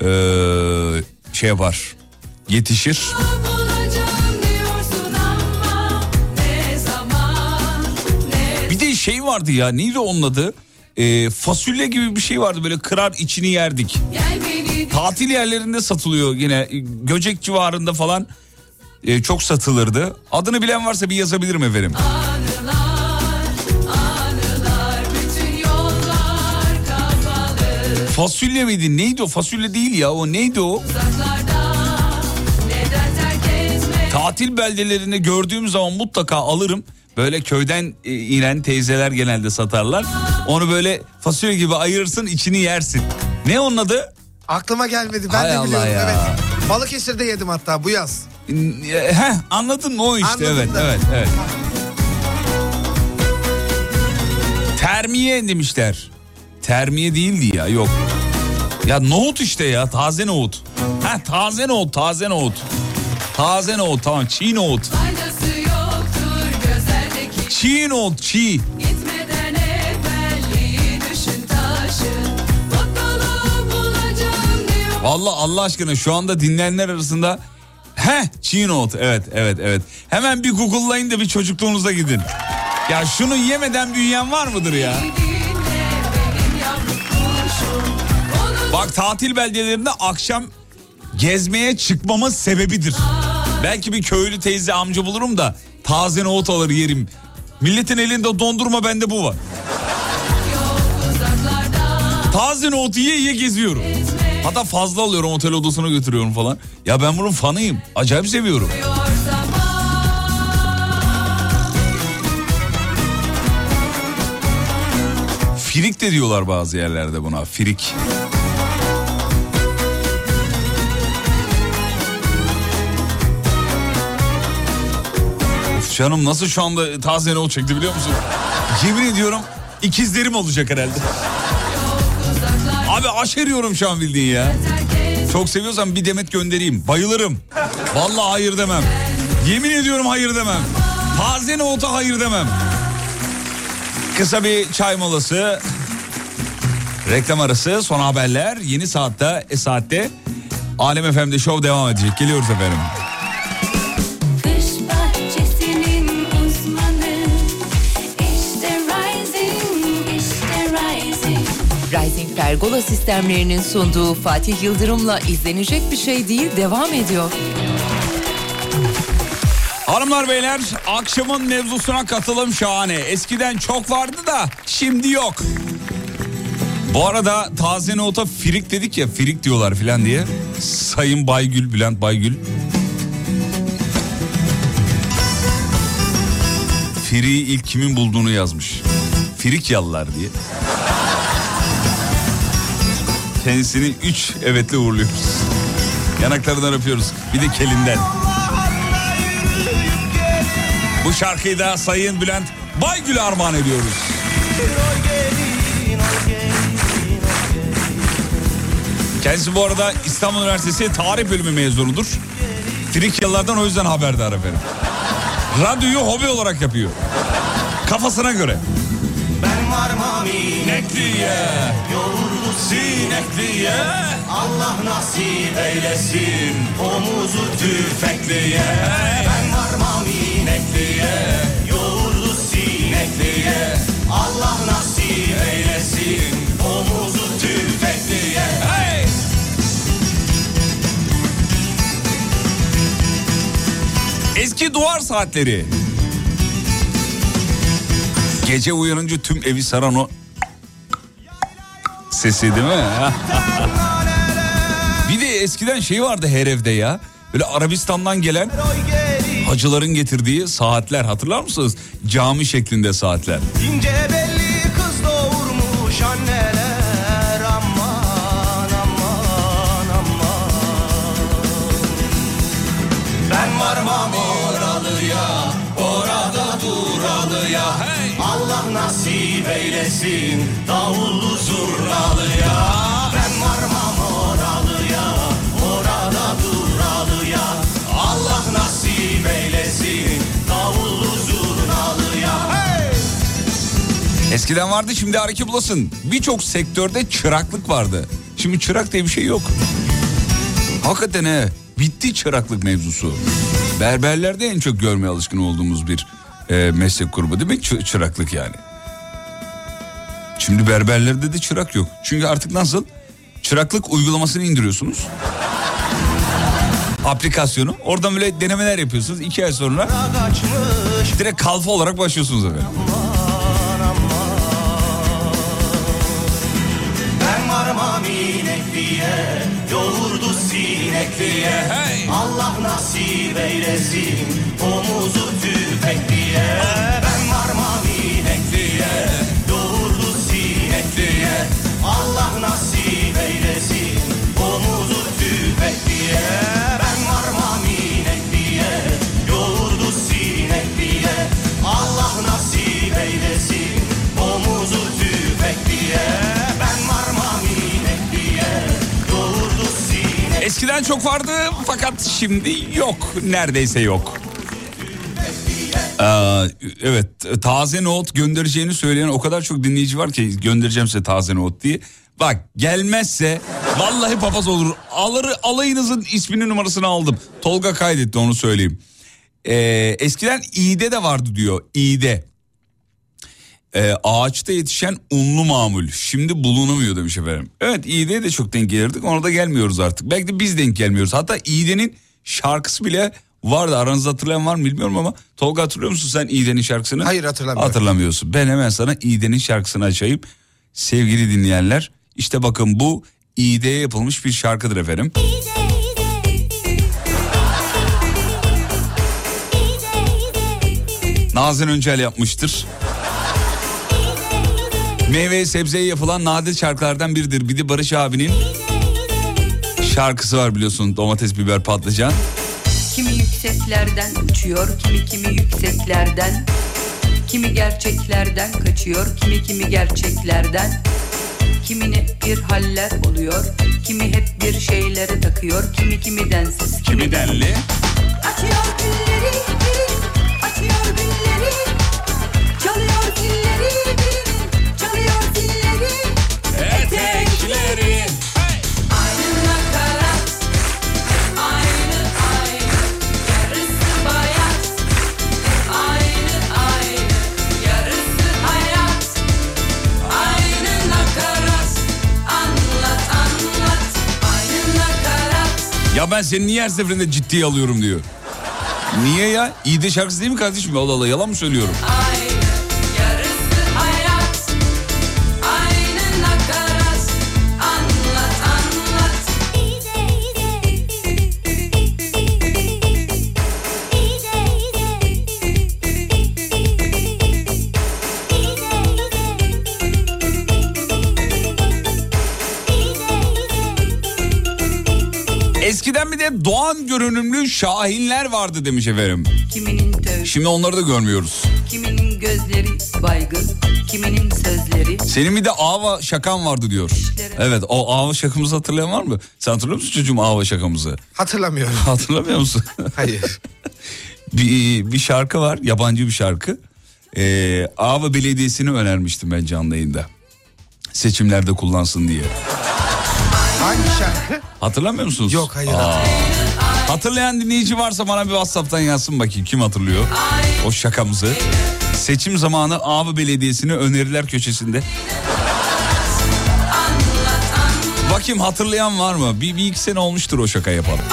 eee, şey yapar. Yetişir. Bir de şey vardı ya neydi onun adı? Eee, fasulye gibi bir şey vardı böyle kırar içini yerdik. Tatil yerlerinde satılıyor yine Göcek civarında falan eee, çok satılırdı. Adını bilen varsa bir yazabilirim efendim. Fasulye miydi? Neydi o? Fasulye değil ya. O neydi o? Tatil beldelerinde gördüğüm zaman mutlaka alırım. Böyle köyden e, inen teyzeler genelde satarlar. Onu böyle fasulye gibi ayırırsın içini yersin. Ne onun adı? Aklıma gelmedi ben Hay de Allah biliyorum. ya. Evet. Balıkesir'de yedim hatta bu yaz. E, Heh, anladın mı o işte Anladım evet da. evet evet. Termiye demişler. Termiye değildi ya yok. Ya nohut işte ya taze nohut. Ha taze nohut taze nohut. Taze nohut tamam çiğ nohut. Çiğ nohut çiğ. Vallahi Allah aşkına şu anda dinleyenler arasında He çiğ nohut evet evet evet. Hemen bir google'layın da bir çocukluğunuza gidin. Ya şunu yemeden büyüyen var mıdır ya? Bak tatil beldelerinde akşam gezmeye çıkmamın sebebidir. Belki bir köylü teyze amca bulurum da taze nohut alır yerim. Milletin elinde dondurma bende bu var. Taze nohutu yiye yiye geziyorum. Hatta fazla alıyorum otel odasına götürüyorum falan. Ya ben bunun fanıyım. Acayip seviyorum. Firik de diyorlar bazı yerlerde buna. Firik. Of canım nasıl şu anda taze nohut çekti biliyor musun? Yemin ediyorum ikizlerim olacak herhalde. Abi aşeriyorum şu an bildiğin ya. Çok seviyorsan bir demet göndereyim. Bayılırım. Vallahi hayır demem. Yemin ediyorum hayır demem. Taze nohuta hayır demem. Kısa bir çay molası. Reklam arası, son haberler. Yeni saatte, e saatte Alem FM'de show devam edecek. Geliyoruz efendim. Pergola sistemlerinin sunduğu Fatih Yıldırım'la izlenecek bir şey değil devam ediyor. Hanımlar beyler akşamın mevzusuna katılım şahane. Eskiden çok vardı da şimdi yok. Bu arada taze nota firik dedik ya firik diyorlar filan diye. Sayın Baygül, Bülent Baygül. Firiği ilk kimin bulduğunu yazmış. Firik yallar diye. Kendisini üç evetle uğurluyoruz. Yanaklarından öpüyoruz. Bir de kelinden. Bu şarkıyı da Sayın Bülent Baygül'e armağan ediyoruz. Kendisi bu arada İstanbul Üniversitesi Tarih Bölümü mezunudur. Frikyalılardan o yüzden haberdar efendim. Radyoyu hobi olarak yapıyor. Kafasına göre. Ben varmam Sinekliye, sinekliye, Allah nasip eylesin omuzu tüfekliye, Ben varmam sinekliye, yoğurdu sinekliye Allah nasip eylesin omuzu tüfekliye hey! Eski duvar saatleri. Gece uyanınca tüm evi saran o sesi değil mi? bir de eskiden şey vardı her evde ya. Böyle Arabistan'dan gelen hacıların getirdiği saatler hatırlar mısınız? Cami şeklinde saatler. İnce belli kız doğurmuş anneler aman aman aman Ben varmam oralıya orada duralıya Hey! Allah nasip eylesin Eskiden vardı şimdi hareket bulasın. Birçok sektörde çıraklık vardı. Şimdi çırak diye bir şey yok. Hakikaten he. Bitti çıraklık mevzusu. Berberlerde en çok görmeye alışkın olduğumuz bir e, meslek grubu değil mi? Çı- çıraklık yani. Şimdi berberlerde de çırak yok. Çünkü artık nasıl? Çıraklık uygulamasını indiriyorsunuz. Aplikasyonu. Oradan böyle denemeler yapıyorsunuz. İki ay sonra direkt kalfa olarak başlıyorsunuz efendim. İnekliye Yoğurdu sinekliye Hey! Allah nasip eylesin Omuzu tüfekliye Ben varmam inekliye Yoğurdu sinekliye Allah nasip eylesin Omuzu tüfekliye Eskiden çok vardı fakat şimdi yok. Neredeyse yok. Ee, evet taze nohut göndereceğini söyleyen o kadar çok dinleyici var ki göndereceğim size taze nohut diye. Bak gelmezse vallahi papaz olur. Alır, alayınızın ismini numarasını aldım. Tolga kaydetti onu söyleyeyim. Ee, eskiden İğde de vardı diyor. İğde. Ee, ağaçta yetişen unlu mamul. Şimdi bulunamıyor demiş efendim. Evet İğde'ye de çok denk gelirdik. Ona da gelmiyoruz artık. Belki de biz denk gelmiyoruz. Hatta İğde'nin şarkısı bile vardı. Aranızda hatırlayan var mı bilmiyorum ama. Tolga hatırlıyor musun sen İğde'nin şarkısını? Hayır, hatırlamıyorum. Hatırlamıyorsun. Ben hemen sana İğde'nin şarkısını açayım. Sevgili dinleyenler işte bakın bu İğde'ye yapılmış bir şarkıdır efendim. Nazan Öncel yapmıştır. Meyve sebzeye yapılan nadir şarkılardan biridir. Bir de Barış abinin şarkısı var biliyorsun domates, biber, patlıcan. Kimi yükseklerden uçuyor, kimi kimi yükseklerden. Kimi gerçeklerden kaçıyor, kimi kimi gerçeklerden. Kimine bir haller oluyor, kimi hep bir şeylere takıyor, kimi kimi densiz, kimi, Kimi denli? Açıyor gülleri ben seni niye her seferinde ciddiye alıyorum diyor. Niye ya? İyi de şarkısı değil mi kardeşim? Allah Allah yalan mı söylüyorum? Aynı Eskiden bir de Doğan görünümlü şahinler vardı demiş efendim. kiminin tövbe, Şimdi onları da görmüyoruz. kiminin gözleri baygın, kiminin sözleri. Senin bir de Ava şakan vardı diyor. Evet o Ava şakamızı hatırlayan var mı? Sen hatırlıyor musun çocuğum Ava şakamızı? Hatırlamıyorum. Hatırlamıyor musun? Hayır. bir, bir şarkı var yabancı bir şarkı. Ee, Ava Belediyesi'ni önermiştim ben canlı yayında. Seçimlerde kullansın diye. Hangi şarkı? Hatırlamıyor musunuz? Yok hayır. Hatırlayan dinleyici varsa bana bir WhatsApp'tan yazsın bakayım kim hatırlıyor o şakamızı. Seçim zamanı Ağabey Belediyesi'ni öneriler köşesinde. Bakayım hatırlayan var mı? Bir, bir iki sene olmuştur o şaka yapalım.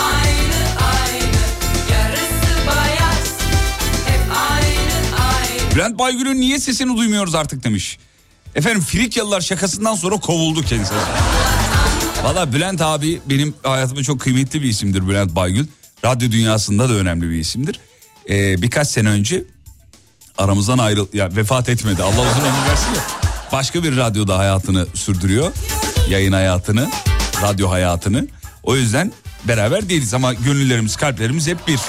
Bülent Baygül'ün niye sesini duymuyoruz artık demiş. Efendim Frikyalılar şakasından sonra kovuldu kendisi. Valla Bülent abi benim hayatımda çok kıymetli bir isimdir Bülent Baygül. Radyo dünyasında da önemli bir isimdir. Ee, birkaç sene önce aramızdan ayrıl ya vefat etmedi. Allah uzun ömür versin ya. Başka bir radyoda hayatını sürdürüyor. Yayın hayatını, radyo hayatını. O yüzden beraber değiliz ama gönüllerimiz, kalplerimiz hep bir.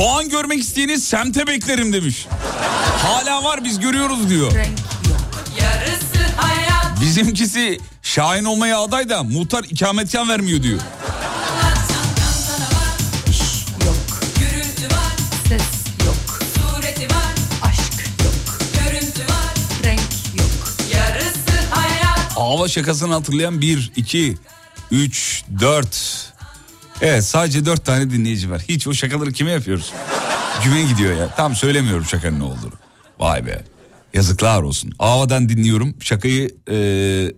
Doğan görmek isteyeni semte beklerim demiş. Hala var biz görüyoruz diyor. Bizimkisi Şahin olmaya aday da muhtar ikametgah vermiyor diyor. Yok. Gürültü var Ses yok. Sureti var Aşk yok. Görüntü var Renk yok. Yarısı hayat Ava şakasını hatırlayan 1, 2, 3, 4. Evet sadece 4 tane dinleyici var. Hiç o şakaları kime yapıyoruz? Güme gidiyor ya. Tam söylemiyorum şakanın ne olduğunu. Vay be. Yazıklar olsun. Ava'dan dinliyorum. Şakayı eee,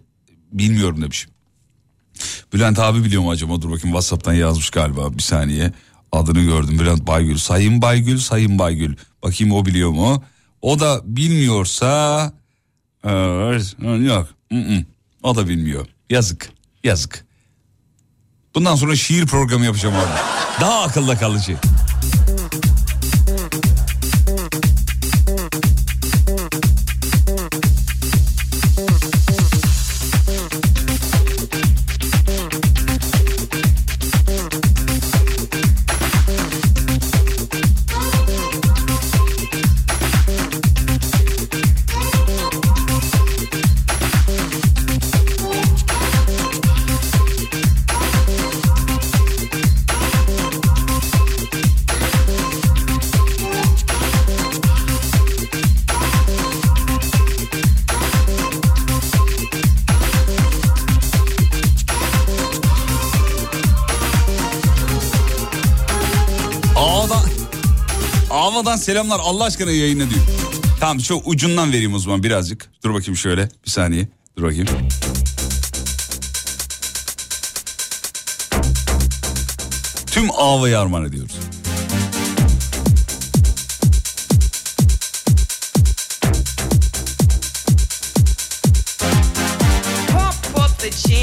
bilmiyorum demişim. Bülent abi biliyor mu acaba? Dur bakayım Whatsapp'tan yazmış galiba. Bir saniye. Adını gördüm. Bülent Baygül. Sayın Baygül, Sayın Baygül. Bakayım o biliyor mu? O da bilmiyorsa... Evet, yok. Mm-mm. O da bilmiyor. Yazık. Yazık. Bundan sonra şiir programı yapacağım abi. Daha akılda kalıcı. Selamlar Allah aşkına yayına diyor. Tamam şu ucundan vereyim o zaman birazcık. Dur bakayım şöyle bir saniye. Dur bakayım. Tüm Ava'yı armağan ediyoruz.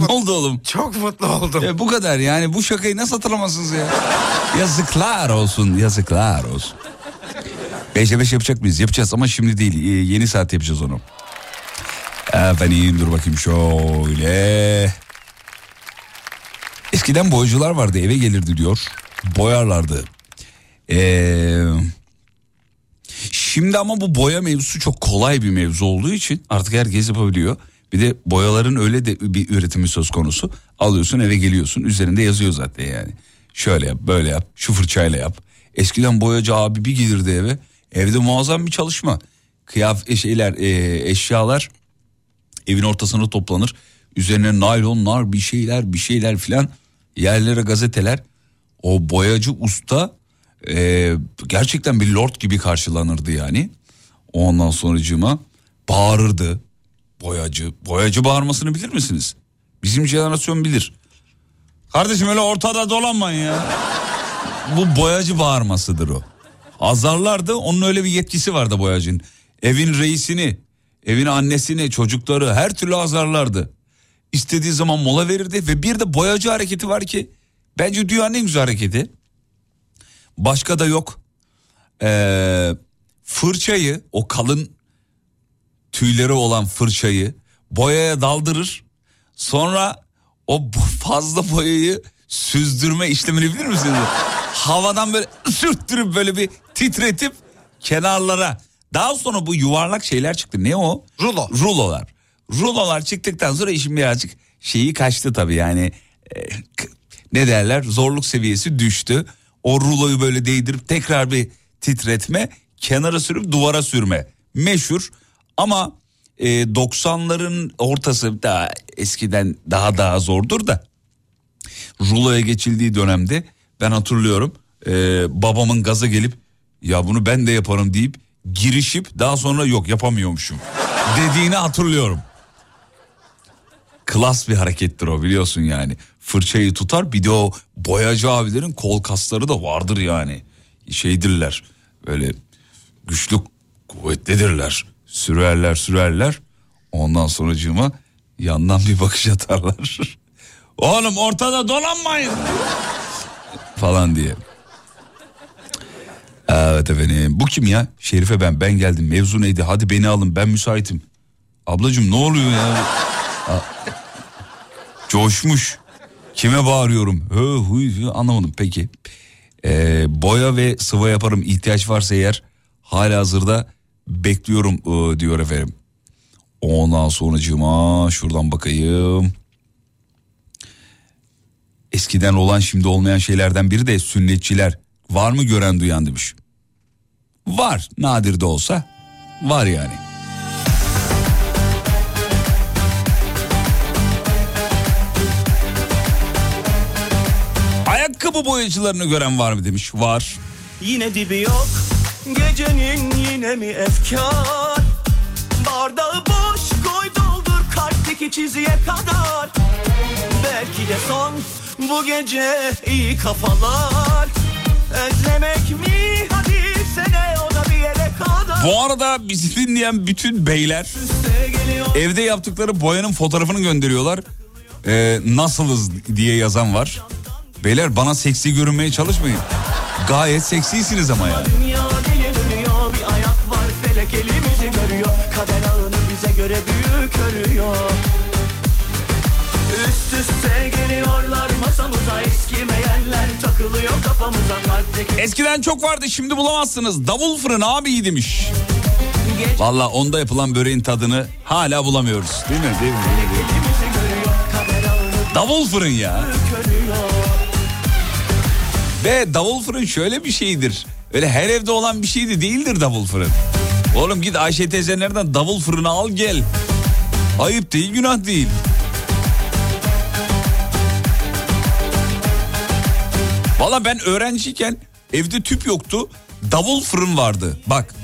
Ne oldu oğlum? Çok mutlu oldum. E, bu kadar yani bu şakayı nasıl hatırlamazsınız ya? Yazıklar olsun yazıklar olsun. Beşe beş yapacak mıyız? Yapacağız ama şimdi değil. E, yeni saat yapacağız onu. Efendim dur bakayım şöyle. Eskiden boyacılar vardı eve gelirdi diyor. Boyarlardı. Eee... Şimdi ama bu boya mevzusu çok kolay bir mevzu olduğu için artık herkes yapabiliyor. Bir de boyaların öyle de bir üretimi söz konusu. Alıyorsun eve geliyorsun üzerinde yazıyor zaten yani. Şöyle yap böyle yap şu fırçayla yap. Eskiden boyacı abi bir gelirdi eve. Evde muazzam bir çalışma. Kıyaf şeyler e, eşyalar evin ortasına toplanır. Üzerine naylonlar bir şeyler bir şeyler filan yerlere gazeteler. O boyacı usta e, gerçekten bir lord gibi karşılanırdı yani. Ondan sonracığıma bağırırdı boyacı. Boyacı bağırmasını bilir misiniz? Bizim jenerasyon bilir. Kardeşim öyle ortada dolanmayın ya. Bu boyacı bağırmasıdır o. Azarlardı onun öyle bir yetkisi vardı boyacının. Evin reisini, evin annesini, çocukları her türlü azarlardı. İstediği zaman mola verirdi ve bir de boyacı hareketi var ki bence dünyanın en güzel hareketi. Başka da yok. Ee, fırçayı o kalın tüyleri olan fırçayı boyaya daldırır. Sonra o fazla boyayı süzdürme işlemini bilir misiniz? Havadan böyle sürttürüp böyle bir titretip kenarlara. Daha sonra bu yuvarlak şeyler çıktı. Ne o? Rulo. Rulolar. Rulolar çıktıktan sonra işin birazcık şeyi kaçtı tabii yani. e, ne derler zorluk seviyesi düştü. O ruloyu böyle değdirip tekrar bir titretme kenara sürüp duvara sürme meşhur ama e, 90'ların ortası daha eskiden daha daha zordur da ruloya geçildiği dönemde ben hatırlıyorum e, babamın gaza gelip ya bunu ben de yaparım deyip girişip daha sonra yok yapamıyormuşum dediğini hatırlıyorum. Klas bir harekettir o biliyorsun yani. Fırçayı tutar bir de o boyacı abilerin kol kasları da vardır yani. Şeydirler böyle güçlü kuvvetlidirler. Sürerler sürerler. Ondan sonracığıma yandan bir bakış atarlar. Oğlum ortada dolanmayın. Falan diye. Evet efendim. Bu kim ya? Şerife ben. Ben geldim. Mevzu neydi? Hadi beni alın. Ben müsaitim. Ablacığım ne oluyor ya? Coşmuş. Kime bağırıyorum? Hı, huy, huy, anlamadım peki. Ee, boya ve sıva yaparım ihtiyaç varsa eğer hala hazırda bekliyorum ıı, diyor efendim. Ondan sonracığıma şuradan bakayım. Eskiden olan şimdi olmayan şeylerden biri de sünnetçiler. Var mı gören duyan demiş. Var nadir de olsa var yani. Ayakkabı boyacılarını gören var mı demiş. Var. Yine dibi yok Gecenin yine mi efkar Bardağı boş koy doldur Kalpteki çizgiye kadar Belki de son Bu gece iyi kafalar Özlemek mi hadi sene o da bir yere kadar Bu arada bizi dinleyen bütün beyler evde yaptıkları boyanın fotoğrafını gönderiyorlar. Ee, nasılız diye yazan var. Beyler bana seksi görünmeye çalışmayın. Gayet seksisiniz ama yani. Göre büyük örüyor Üst üste geliyorlar masamıza eskimeyenler takılıyor kafamıza kalpteki Eskiden çok vardı şimdi bulamazsınız. Davul fırın abi demiş. Valla onda yapılan böreğin tadını hala bulamıyoruz. Değil mi? Değil mi? Değil mi? Değil mi? Davul fırın ya. Ve davul fırın şöyle bir şeydir. Öyle her evde olan bir şey de değildir davul fırın. Oğlum git Ayşe teyze nereden davul fırını al gel. Ayıp değil günah değil. Valla ben öğrenciyken evde tüp yoktu. Davul fırın vardı. Bak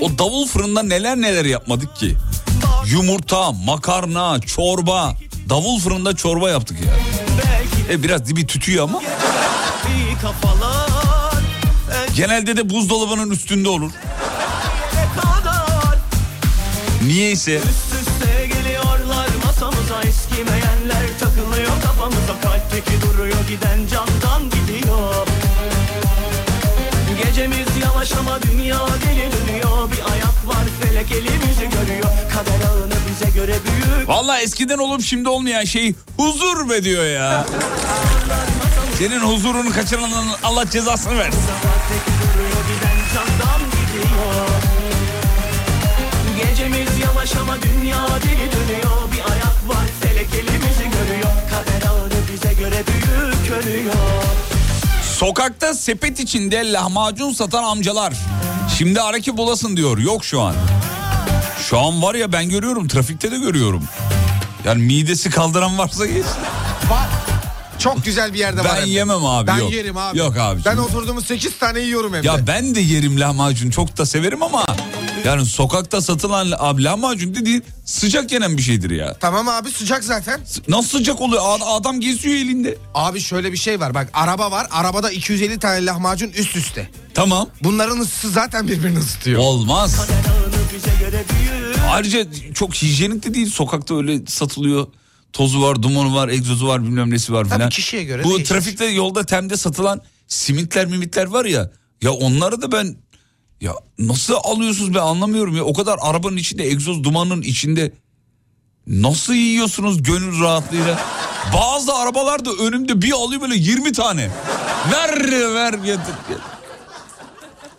o davul fırında neler neler yapmadık ki. Yumurta, makarna, çorba. Davul fırında çorba yaptık ya. belki E biraz dibi tütüyor ama. kafalar Genelde de buzdolabının üstünde olur. Niyeyse. Kalpteki duruyor giden candan gidiyor Gecemiz yavaş ama dünya deli dönüyor bir ayak var felek elimizi görüyor kader ağını bize göre büyük Vallahi eskiden olup şimdi olmayan şey huzur be diyor ya. Senin huzurunu kaçıranın Allah cezasını versin. Gecemiz yavaş ama dünya deli dönüyor bir ayak var felek elimizi görüyor kader ağını bize göre büyük ölüyor Sokakta sepet içinde lahmacun satan amcalar. Şimdi araki bulasın diyor. Yok şu an. Şu an var ya ben görüyorum trafikte de görüyorum. Yani midesi kaldıran varsa geç. Var. Çok güzel bir yerde var. Ben hem de. yemem abi. Ben yok. yerim abi. Yok abi. Ben oturduğumuz 8 tane yiyorum evde. Ya ben de yerim lahmacun çok da severim ama yani sokakta satılan abi lahmacun dediğin sıcak yenen bir şeydir ya. Tamam abi sıcak zaten. Nasıl sıcak oluyor? Ad- Adam geziyor elinde. Abi şöyle bir şey var bak araba var arabada 250 tane lahmacun üst üste. Tamam. Bunların ısısı zaten birbirini ısıtıyor. Olmaz. Ayrıca çok hijyenik de değil. Sokakta öyle satılıyor. Tozu var, dumanı var, egzozu var, bilmem nesi var filan. kişiye göre Bu değişir. trafikte yolda temde satılan simitler mimitler var ya. Ya onları da ben ya nasıl alıyorsunuz ben anlamıyorum ya. O kadar arabanın içinde egzoz dumanın içinde nasıl yiyorsunuz gönül rahatlığıyla? Bazı arabalar da önümde bir alıyor böyle 20 tane. Ver ver.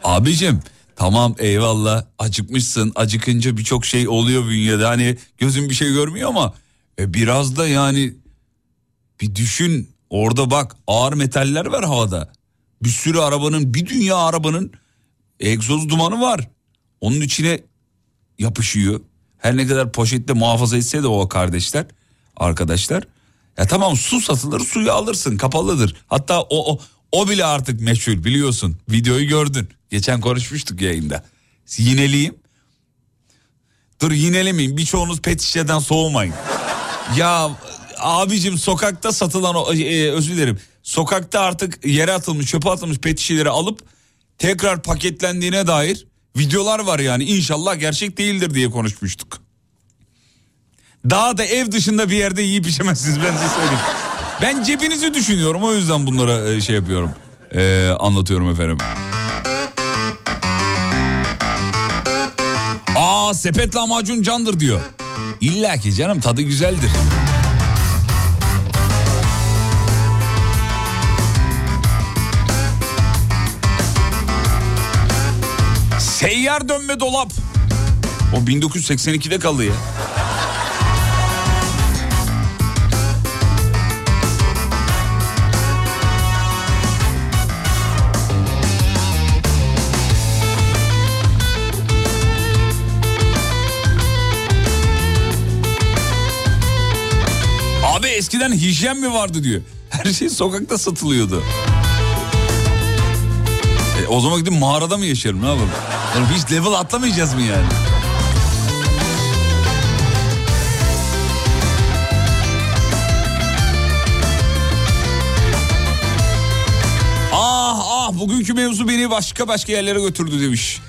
Abicim tamam eyvallah acıkmışsın acıkınca birçok şey oluyor bünyede hani gözün bir şey görmüyor ama e, biraz da yani bir düşün orada bak ağır metaller var havada. Bir sürü arabanın bir dünya arabanın egzoz dumanı var. Onun içine yapışıyor. Her ne kadar poşette muhafaza etse de o kardeşler arkadaşlar ya tamam su satılır suyu alırsın kapalıdır. Hatta o, o o bile artık meşhur biliyorsun. Videoyu gördün. Geçen konuşmuştuk yayında. Yineleyeyim dur yinelemeyeyim birçoğunuz pet şişeden soğumayın ya abicim sokakta satılan o e, özür dilerim sokakta artık yere atılmış çöpe atılmış pet şişeleri alıp tekrar paketlendiğine dair videolar var yani inşallah gerçek değildir diye konuşmuştuk. Daha da ev dışında bir yerde yiyip içemezsiniz ben size söyleyeyim. Ben cebinizi düşünüyorum o yüzden bunlara e, şey yapıyorum. E, anlatıyorum efendim. Aa sepet lahmacun candır diyor. İlla ki canım tadı güzeldir. Seyyar dönme dolap. O 1982'de kaldı ya. Eskiden hijyen mi vardı diyor. Her şey sokakta satılıyordu. E, o zaman gidip mağarada mı yaşarım ne yapalım? Yani hiç level atlamayacağız mı yani? Ah ah bugünkü mevzu beni başka başka yerlere götürdü demiş.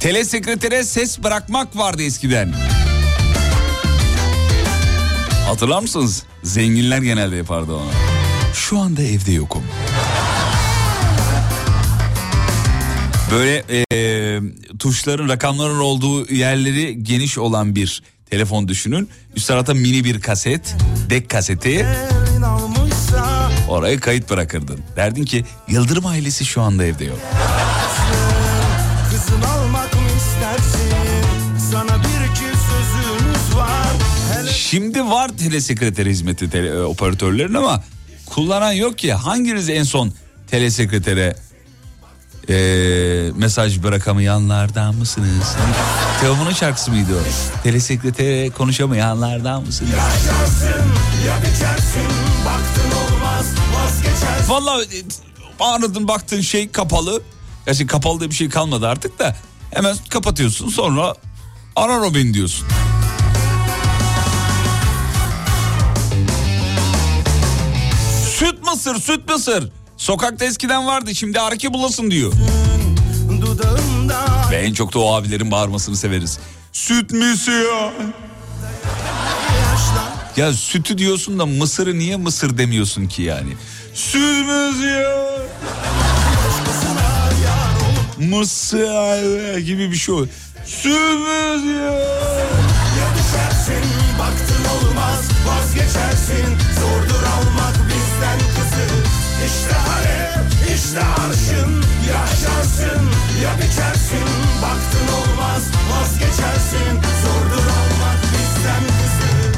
Telesekretere ses bırakmak vardı eskiden. Hatırlar mısınız? Zenginler genelde yapardı onu. Şu anda evde yokum. Böyle e, tuşların rakamların olduğu yerleri geniş olan bir telefon düşünün. Üst tarafta mini bir kaset, dek kaseti. Oraya kayıt bırakırdın. Derdin ki Yıldırım ailesi şu anda evde yok. Şimdi var telesekreter hizmeti tele- e, operatörlerin ama kullanan yok ki. Hanginiz en son telesekretere e, mesaj bırakamayanlardan mısınız? Teoman'ın şarkısı mıydı o? Telesekretere konuşamayanlardan mısınız? Vallahi e, aradın baktın şey kapalı. Gerçi kapalı diye bir şey kalmadı artık da. Hemen kapatıyorsun sonra arar o beni diyorsun. Süt mısır, süt mısır. Sokakta eskiden vardı şimdi arki bulasın diyor. Ve en çok da o abilerin bağırmasını severiz. Süt mısır. Ya sütü diyorsun da mısırı niye mısır demiyorsun ki yani? Süt mısır. Mısır gibi bir şey oluyor. Süt mısır. Baktın olmaz vazgeçersin Zordur almak İşte alev işte arşın Yaşarsın ya biçersin Baktın olmaz vazgeçersin Zordur almak bizden kızı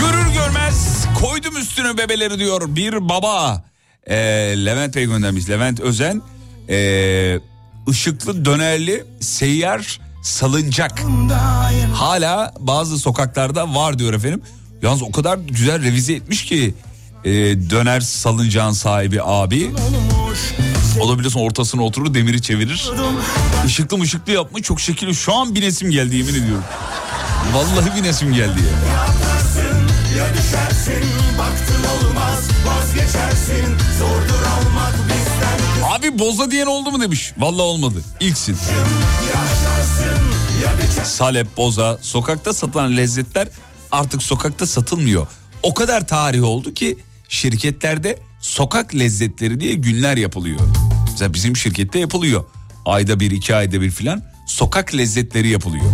Görür görmez koydum üstüne bebeleri diyor bir baba. Ee, Levent Bey göndermiş. Levent Özen ee, ışıklı dönerli seyyar salıncak. Hala bazı sokaklarda var diyor efendim. Yalnız o kadar güzel revize etmiş ki ee, döner salıncağın sahibi abi. O da biliyorsun ortasına oturur demiri çevirir. Işıklı mışıklı yapmış çok şekilli. Şu an bir nesim geldi yemin ediyorum. Vallahi bir nesim geldi ya. Ya düşersin baktın olmaz vazgeçersin Zordur almak bizden Abi boza diyen oldu mu demiş. Vallahi olmadı. İlksin. Salep, boza, sokakta satılan lezzetler artık sokakta satılmıyor. O kadar tarih oldu ki şirketlerde sokak lezzetleri diye günler yapılıyor. Mesela bizim şirkette yapılıyor. Ayda bir, iki ayda bir filan sokak lezzetleri yapılıyor.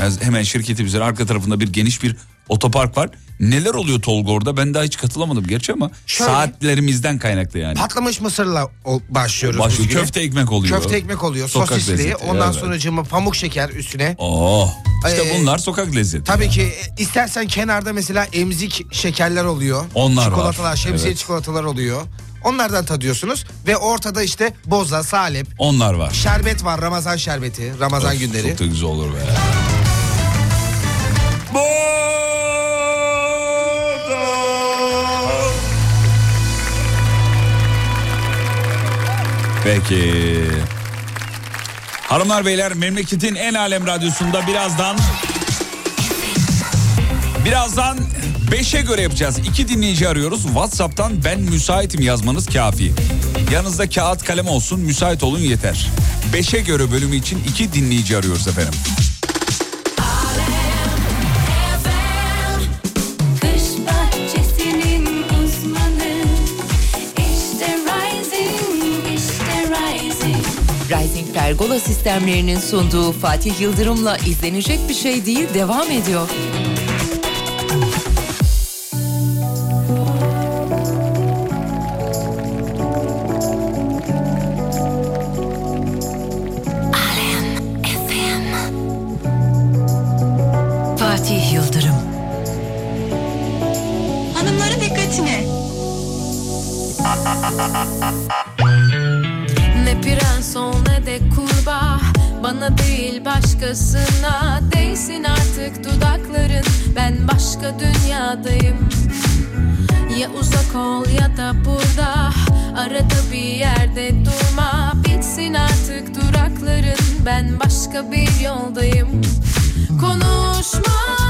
Yani hemen şirketimizin arka tarafında bir geniş bir otopark var. Neler oluyor Tolga orada ben daha hiç katılamadım gerçi ama Şöyle- saatlerimizden kaynaklı yani. Patlamış mısırla o- başlıyoruz. Başlıyor. biz güne. Köfte ekmek oluyor. Köfte ekmek oluyor. Sokak sosisli. lezzeti, Ondan evet. sonra cıma pamuk şeker üstüne. Oh. İşte Ee, bunlar sokak lezzeti. Tabii ki e, istersen kenarda mesela emzik şekerler oluyor. Onlar var. Çikolatalar, şemsiye Evet. çikolatalar oluyor. Onlardan tadıyorsunuz ve ortada işte boza, salep, Onlar var. şerbet var. Ramazan şerbeti, Ramazan Of, günleri. Çok da güzel olur be. Peki. Hanımlar beyler memleketin en alem radyosunda birazdan birazdan 5'e göre yapacağız. İki dinleyici arıyoruz. WhatsApp'tan ben müsaitim yazmanız kafi. Yanınızda kağıt kalem olsun müsait olun yeter. 5'e göre bölümü için iki dinleyici arıyoruz efendim. Pergola sistemlerinin sunduğu Fatih Yıldırım'la izlenecek bir şey değil devam ediyor. Fatih Yıldırım. Hanımların dikkatine Bana değil başkasına Değsin artık dudakların. Ben başka dünyadayım. Ya uzak ol ya da burada Arada bir yerde durma. Bitsin artık durakların. Ben başka bir yoldayım. Konuşma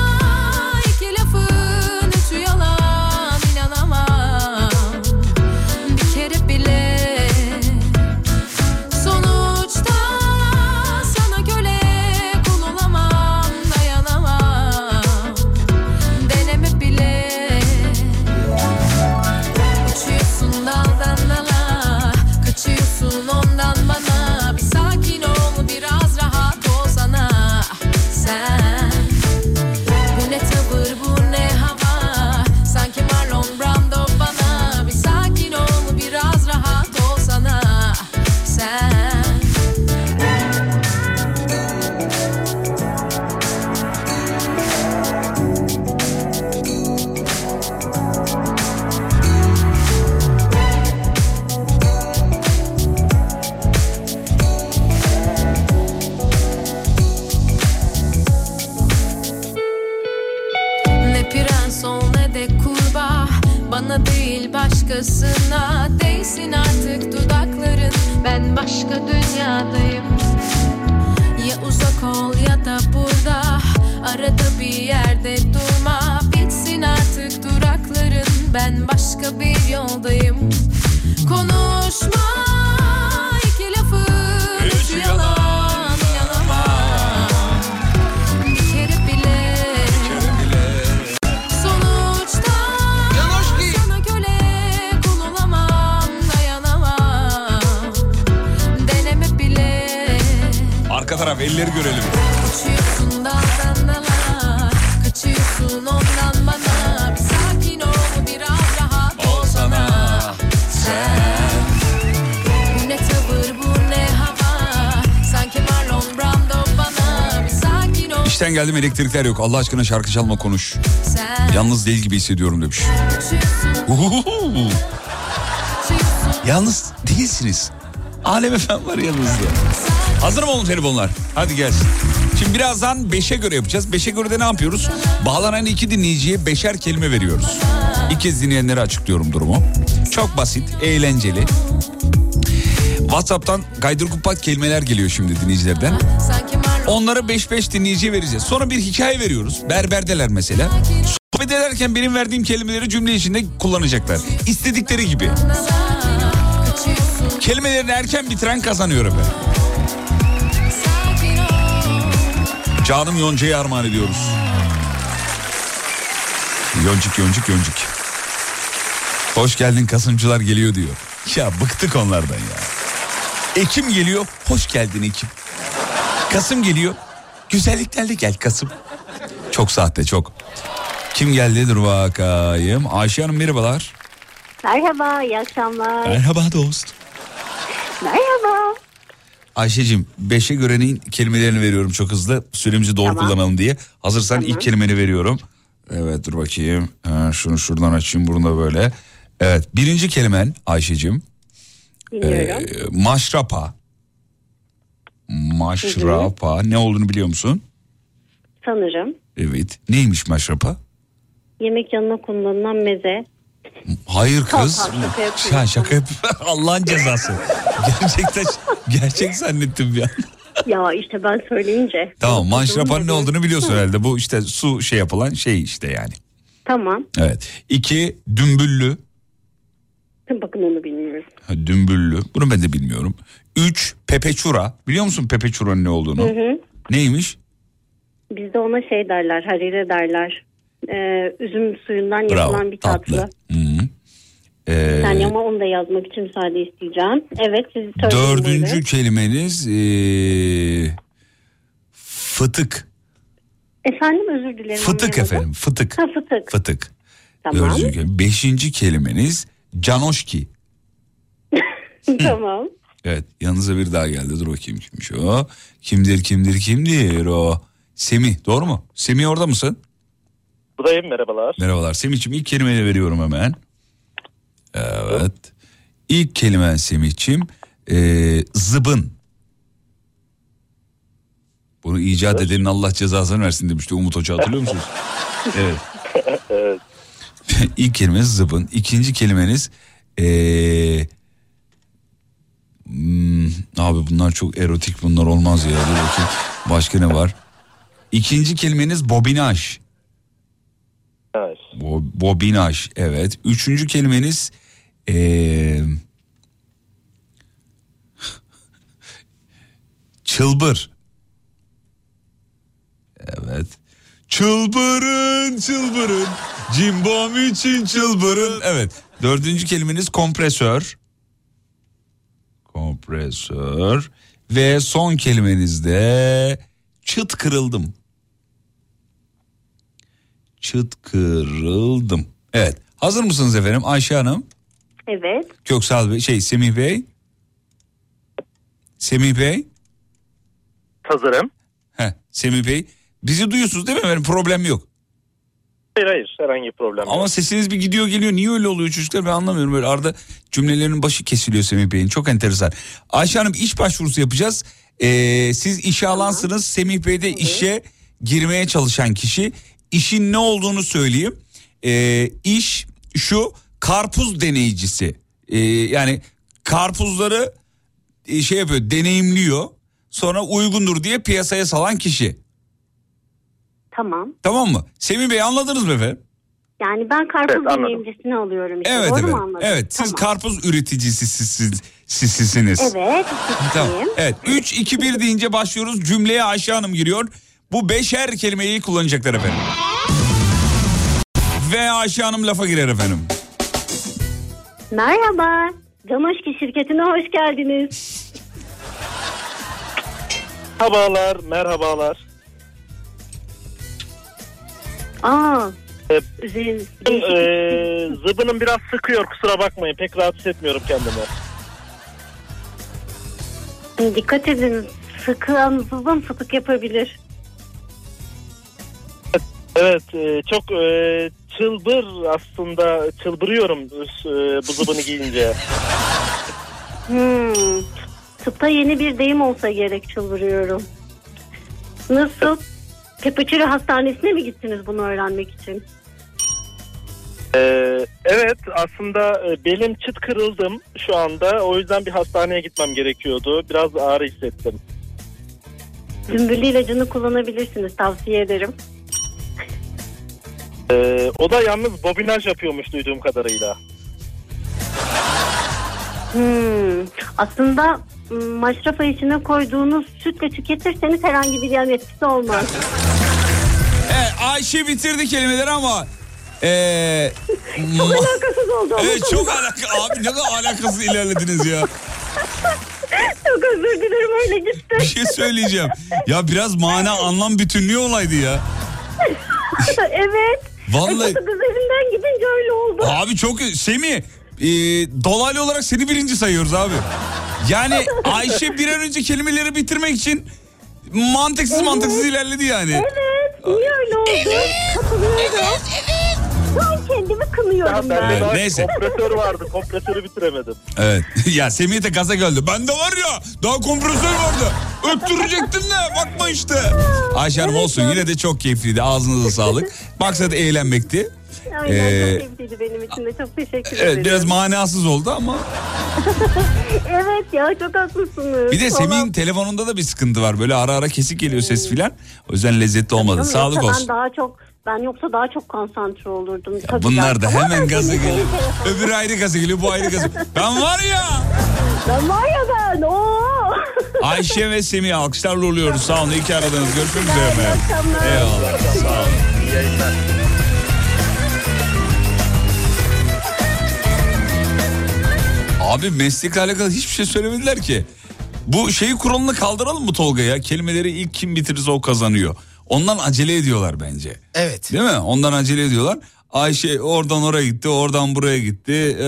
elektrikler yok. Allah aşkına şarkı çalma konuş. Yalnız değil gibi hissediyorum demiş. Yalnız değilsiniz. Alem efendim var yanınızda. Hazır mı olun telefonlar? Hadi gelsin. Şimdi birazdan 5'e göre yapacağız. 5'e göre de ne yapıyoruz? Bağlanan iki dinleyiciye beşer kelime veriyoruz. İlk kez dinleyenlere açıklıyorum durumu. Çok basit, eğlenceli. WhatsApp'tan gaydır kupak kelimeler geliyor şimdi dinleyicilerden. sanki Onlara 5-5 dinleyiciye vereceğiz. Sonra bir hikaye veriyoruz. Berberdeler mesela. Sohbet ederken benim verdiğim kelimeleri cümle içinde kullanacaklar. İstedikleri gibi. Kelimelerini erken bitiren kazanıyor efendim. sakin ol Canım Yonca'ya armağan ediyoruz. Yoncuk yoncuk yoncuk. Hoş geldin Kasımcılar geliyor diyor. Ya bıktık onlardan ya. Ekim geliyor, hoş geldin Ekim. Kasım geliyor, güzelliklerle gel Kasım. Çok sahte çok. Kim geldi dur bakayım. Ayşe Hanım merhabalar. Merhaba, iyi akşamlar. Merhaba dost. Merhaba. Ayşe'cim beşe görenin kelimelerini veriyorum çok hızlı. Süremizi doğru Tamam. kullanalım diye. Hazırsan ilk kelimeni veriyorum. Evet dur bakayım. Ha, şunu şuradan açayım bunu da böyle. Evet birinci kelimen Ayşe'cim. Dinliyorum. Ee, maşrapa. Maşrapa ne olduğunu biliyor musun? Sanırım. Evet. Neymiş maşrapa? Yemek yanına kullanılan meze. Hayır kız. Tamam, şaka. Ya yap. Allah'ın cezası. Gerçekten gerçek zannettim an. Ya işte ben söyleyince. Tamam maşrapanın ne Hı. olduğunu biliyorsun herhalde. Bu işte su şey yapılan şey işte yani. Tamam. Evet. İki dümbüllü. Bakın onu bilmiyorum. Dümbüllü. Bunu ben de bilmiyorum. Üç pepeçura. Biliyor musun pepeçuranın ne olduğunu? Hı hı. Neymiş? Bizde ona şey derler, harire derler. Ee, üzüm suyundan yapılan Bravo. bir tatlı. Tatlı. Hı. Ee, Yani ama onu da yazmak için müsaade isteyeceğim. Evet siz söyleyin dördüncü buyurun. kelimeniz ee, fıtık. Efendim özür dilerim. Fıtık efendim. Fıtık. Ha fıtık. Fıtık. Tamam. Dördüncü kelime. Beşinci kelimeniz canoşki. tamam. Evet yanınıza bir daha geldi. Dur bakayım kimmiş o. Kimdir kimdir kimdir o. Semih doğru mu? Semih orada mısın? Buradayım merhabalar. Merhabalar. Semih'ciğim ilk kelimeyi veriyorum hemen. Evet. İlk kelimen Semih'ciğim ee, zıbın. Bunu icat edenin Allah cezasını versin demişti Umut Hoca hatırlıyor musunuz? evet. evet. İlk kelimeniz zıbın. İkinci kelimeniz ee, hmm, abi bunlar çok erotik bunlar olmaz ya. Dur bakayım. Başka ne var? İkinci kelimeniz bobinaj. Evet. Bo, bobinaj evet. Üçüncü kelimeniz ee, çılbır. Evet. Çılbırın çılbırın cimbom için çılbırın. Evet. Dördüncü kelimeniz kompresör. Kompresör. Ve son kelimeniz de çıt kırıldım. Çıt kırıldım. Evet. Hazır mısınız efendim Ayşe Hanım? Evet. Köksal Bey, şey Semih Bey. Semih Bey. Hazırım. Heh, Semih Bey. Bizi duyuyorsunuz değil mi efendim? Problem yok. Hayır hayır herhangi bir problem yok. Ama sesiniz bir gidiyor geliyor. Niye öyle oluyor çocuklar ben anlamıyorum. Böyle arada cümlelerinin başı kesiliyor Semih Bey'in. Çok enteresan. Ayşe Hanım iş başvurusu yapacağız. Ee, siz işe alansınız. Semih Bey de işe girmeye çalışan kişi. İşin ne olduğunu söyleyeyim. Ee, iş şu karpuz deneyicisi. Ee, yani karpuzları e, şey yapıyor deneyimliyor. Sonra uygundur diye piyasaya salan kişi. Tamam. Tamam mı? Semih Bey anladınız mı efendim? Yani ben karpuz Evet, deneyimcisini alıyorum işte. Evet Doğru mu efendim. anladım? Evet siz Tamam. karpuz üreticisi siz, siz, siz- sizsiniz. Evet. Tamam. Evet 3 2 1 deyince başlıyoruz. Cümleye Ayşe Hanım giriyor. Bu beşer kelimeyi kullanacaklar efendim. Ve Ayşe Hanım lafa girer efendim. Merhaba. Canoşki şirketine hoş geldiniz. Merhabalar, merhabalar. Aa. Ee, Üzeriniz. Ee, zıbınım biraz sıkıyor kusura bakmayın. Pek rahat hissetmiyorum kendimi. Dikkat edin. Sıkı zıbın fıtık yapabilir. Evet e, çok e, çılbır aslında çılbırıyorum e, bu zıbını giyince. Hmm. Tıpta yeni bir deyim olsa gerek çıldırıyorum. Nasıl? Tepeçeri Hastanesi'ne mi gittiniz bunu öğrenmek için? Ee, evet aslında e, belim çıt kırıldım şu anda. O yüzden bir hastaneye gitmem gerekiyordu. Biraz ağrı hissettim. Dümbüllü ilacını kullanabilirsiniz tavsiye ederim. Ee, o da yalnız bobinaj yapıyormuş duyduğum kadarıyla. Hmm. Aslında maşrafa içine koyduğunuz sütle tüketirseniz herhangi bir yan etkisi olmaz. Evet Ayşe bitirdi kelimeleri ama... Ee, Çok alakasız oldu. Evet çok alaka abi ne kadar alakasız ilerlediniz ya. Çok özür dilerim öyle gitti. Bir şey söyleyeceğim. Ya biraz mana anlam bütünlüğü olaydı ya. evet. Vallahi- E, kız üzerinden gidince öyle oldu. Abi çok Semih e, dolaylı olarak seni birinci sayıyoruz abi. Yani Ayşe bir an önce kelimeleri bitirmek için mantıksız mantıksız ilerledi yani. Evet. Niye öyle oldu? Evet, evet. Ben kendimi kınıyorum ben. daha neyse. kompresör vardı. Kompresörü bitiremedim. Evet. ya Semih de gaza geldi. Bende var ya daha kompresör vardı. Öttürecektim de bakma işte. Ayşe Hanım olsun yine de çok keyifliydi. Ağzınıza sağlık. Maksat eğlenmekti. Aynen Ee, çok keyifliydi benim için de çok teşekkür Evet ederim. biraz manasız oldu ama. evet ya çok haklısınız. Bir de Semih'in Vallahi- telefonunda da bir sıkıntı var. Böyle ara ara kesik geliyor ses filan. O yüzden lezzetli olmadı. Canım, Sağlık yoksa olsun. Ben daha çok ben yoksa daha çok konsantre olurdum. Tabii Bunlar ya. da Ama hemen gaza geliyor. Öbürü ayrı gaza geliyor, bu ayrı gaza. Ben var ya. Ben var ya ben. Oo. Ayşe ve Semih alkışlarla oluyoruz. Sağ olun. İyi ki aradınız. Görüşmek üzere. İyi akşamlar. Eyvallah. Sağ olun. İyi yayınlar. Abi meslekle alakalı hiçbir şey söylemediler ki. Bu şeyi kuralını kaldıralım mı Tolga ya? Kelimeleri ilk kim bitirirse o kazanıyor. Ondan acele ediyorlar bence. Evet. Değil mi? Ondan acele ediyorlar. Ayşe oradan oraya gitti, oradan buraya gitti. Ee,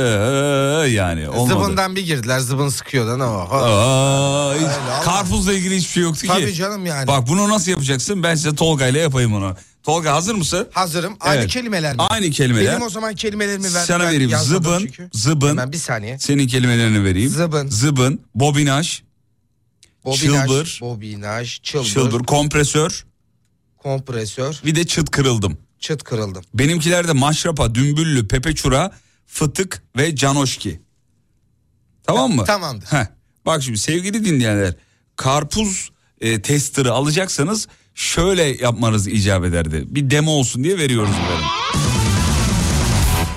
yani olmadı. Zıbından bir girdiler zıbın sıkıyordan ama. Aa, hiç- Öyle, Allah. karpuzla ilgili hiçbir şey yoktu ki. Tabii canım yani. Bak bunu nasıl yapacaksın? Ben size Tolga ile yapayım onu. Tolga hazır mısın? Hazırım. Aynı Evet. kelimeler mi? Aynı kelimeler. Benim o zaman kelimelerimi ver. Sana ben vereyim. Zıbın, çünkü. zıbın. Hemen bir saniye. Senin kelimelerini vereyim. Zıbın. Zıbın, bobinaj, Bobinaj, Çılbır. Bobinaj, çılbır, çılbır, kompresör, kompresör, bir de çıt kırıldım. çıt kırıldım. Benimkiler de maşrapa, dümbüllü, pepeçura, fıtık ve canoşki. Tamam mı? Tamamdır. Heh. Bak şimdi sevgili dinleyenler karpuz e, tester'ı alacaksanız şöyle yapmanız icap ederdi. Bir demo olsun diye veriyoruz efendim.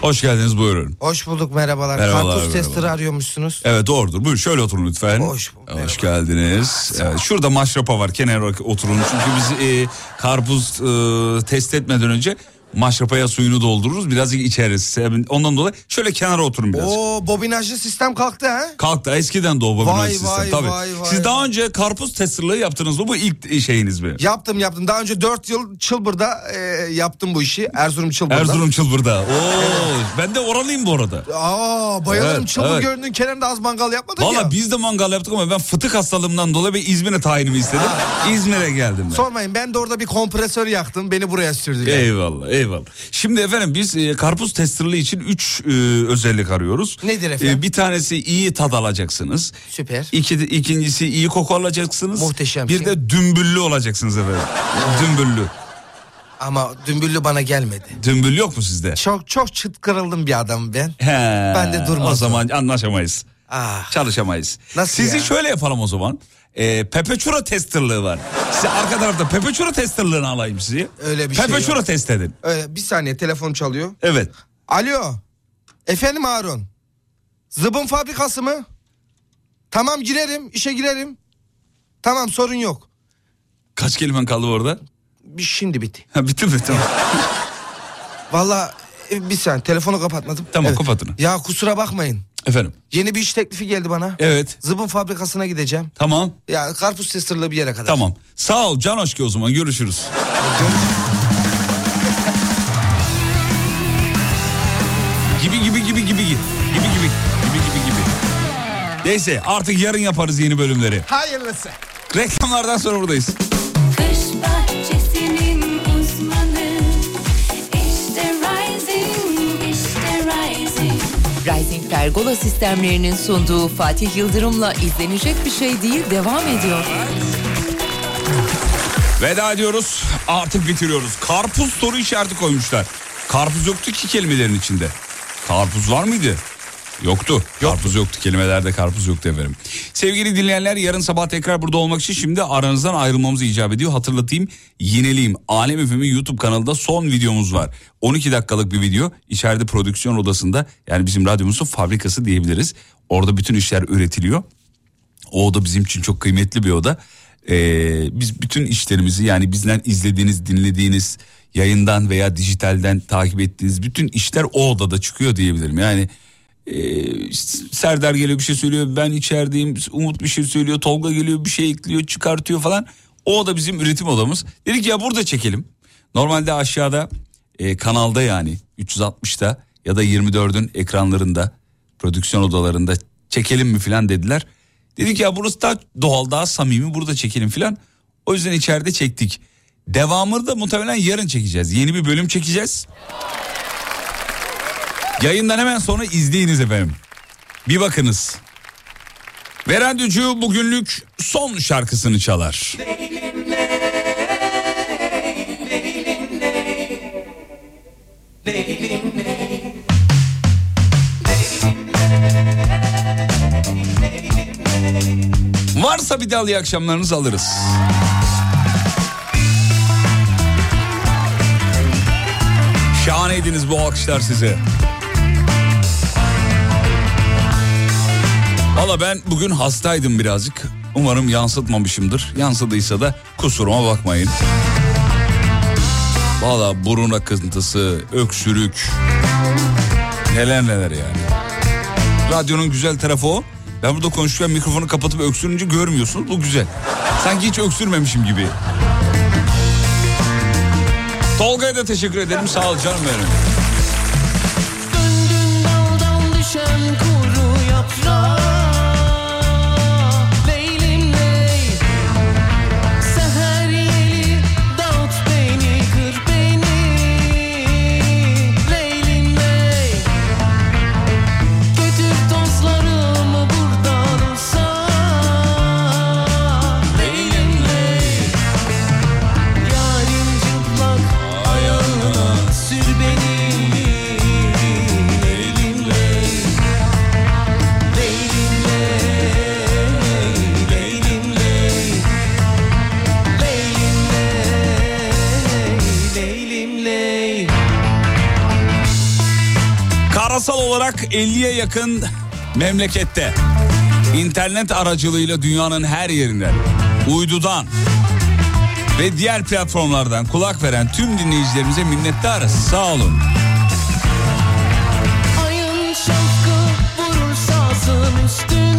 Hoş geldiniz buyurun. Hoş bulduk merhabalar. Merhabalar, Karpuz testleri merhabalar. arıyormuşsunuz. Evet doğrudur. Buyurun şöyle oturun lütfen. Hoş bulduk, Hoş geldiniz. Evet, şurada maşrapa var. Kenara oturun. Çünkü biz e, karpuz e, test etmeden önce maşrapaya suyunu doldururuz. Birazcık içeriz. Ondan dolayı şöyle kenara oturun biraz. Oo bobinajlı sistem kalktı ha? Kalktı eskiden de o bobinaj Vay, sistem. vay, Tabii. vay, vay, Siz daha önce karpuz testerlığı yaptınız mı? Bu ilk şeyiniz mi? Yaptım yaptım. Daha önce 4 yıl Çılbır'da e, yaptım bu işi. Erzurum Çılbır'da. Erzurum Çılbır'da. Oo, ben de oralıyım bu arada. Aa bayılırım. Evet, Çılbır evet. Gölü'nün kenarında az mangal yapmadık ya. Valla biz de mangal yaptık ama ben fıtık hastalığımdan dolayı bir İzmir'e tayinimi istedim. İzmir'e geldim ben. Sormayın ben de orada bir kompresör yaktım. Beni buraya sürdüler. Eyvallah eyvallah. Şimdi efendim biz e, karpuz testerlığı için 3 özellik arıyoruz. Nedir efendim? E, bir tanesi iyi tad alacaksınız. Süper. İki, ikincisi iyi koku alacaksınız. Muhteşem Bir şey. de dümbüllü olacaksınız efendim. dümbüllü. Ama dümbüllü bana gelmedi. Dümbül yok mu sizde? Çok çok çıt kırıldım bir adamım ben. He, Ben de durmaz O zaman anlaşamayız. Ah. Çalışamayız. Nasıl Sizi ya? şöyle yapalım o zaman. Ee, Pepe Churro testerlığı var. Size arka tarafta Pepe Churro testerlığını alayım sizi. Öyle bir Pepe şey yok. test edin. Öyle bir saniye telefon çalıyor. Evet. Alo. Efendim Harun. Zıbın fabrikası mı? Tamam girerim işe girerim. Tamam sorun yok. Kaç kelimen kaldı orada? Bir şimdi bitti. Ha, bitti mi? Tamam. Valla e, bir saniye telefonu kapatmadım. Tamam, kapatın. Ya kusura bakmayın. Efendim. Yeni bir iş teklifi geldi bana. Evet. Zıbın fabrikasına gideceğim. Tamam. Ya karpuz testerlı bir yere kadar. Tamam. Sağ ol Can Hoşki o zaman görüşürüz. gibi gibi gibi gibi gibi gibi gibi gibi gibi gibi. Neyse artık yarın yaparız yeni bölümleri. Hayırlısı. Reklamlardan sonra buradayız. Rising Pergola sistemlerinin sunduğu Fatih Yıldırım'la izlenecek bir şey değil devam ediyor. Veda ediyoruz. Artık bitiriyoruz. Karpuz soru işareti koymuşlar. Karpuz yoktu ki kelimelerin içinde. Karpuz var mıydı? Yoktu. Karpuz yoktu. Kelimelerde karpuz yoktu efendim. Sevgili dinleyenler yarın sabah tekrar burada olmak için şimdi aranızdan ayrılmamız icap ediyor. Hatırlatayım, yineleyeyim. Alem Efem'in YouTube kanalında son videomuz var. 12 dakikalık bir video. İçeride prodüksiyon odasında yani bizim radyomuzun fabrikası diyebiliriz. Orada bütün işler üretiliyor. O oda bizim için çok kıymetli bir oda. Ee, biz bütün işlerimizi yani bizden izlediğiniz, dinlediğiniz, yayından veya dijitalden takip ettiğiniz bütün işler o odada çıkıyor diyebilirim. Yani e, Serdar geliyor bir şey söylüyor, ben içerideyim, Umut bir şey söylüyor, Tolga geliyor bir şey ekliyor, çıkartıyor falan. O oda bizim üretim odamız. Dedik ya burada çekelim. Normalde aşağıda e, kanalda yani 360'ta ya da 24'ün ekranlarında prodüksiyon odalarında çekelim mi filan dediler. Dedik ya burası daha doğal daha samimi burada çekelim filan. O yüzden içeride çektik. Devamını da muhtemelen yarın çekeceğiz. Yeni bir bölüm çekeceğiz. Yayından hemen sonra izleyiniz efendim. Bir bakınız. Ve radyocu bugünlük son şarkısını çalar. Varsa bir dal iyi akşamlarınızı alırız. Şahaneydiniz bu alkışlar size. Valla ben bugün hastaydım birazcık. Umarım yansıtmamışımdır. Yansıdıysa da kusuruma bakmayın. Valla burun akıntısı, öksürük. Neler neler yani. Radyonun güzel tarafı o. Ben burada konuşurken mikrofonu kapatıp öksürünce görmüyorsunuz. Bu güzel. Sanki hiç öksürmemişim gibi. Tolga'ya da teşekkür ederim. Sağ ol canım benim. Karasal olarak 50'ye yakın memlekette internet aracılığıyla dünyanın her yerinden, uydudan ve diğer platformlardan kulak veren tüm dinleyicilerimize minnettarız. Sağ olun. Ayın şapkı vurur sazın üstüne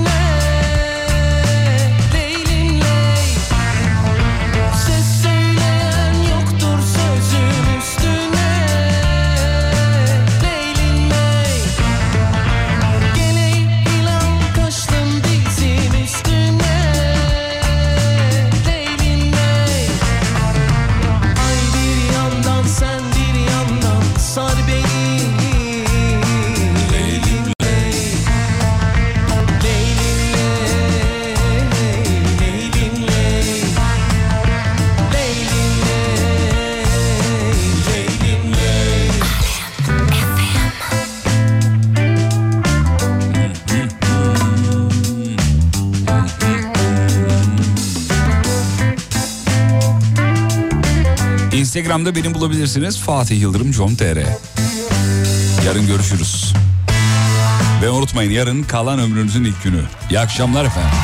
Instagram'da beni bulabilirsiniz. Fatih Yıldırım com.tr Yarın görüşürüz. Ve unutmayın yarın kalan ömrünüzün ilk günü. İyi akşamlar efendim.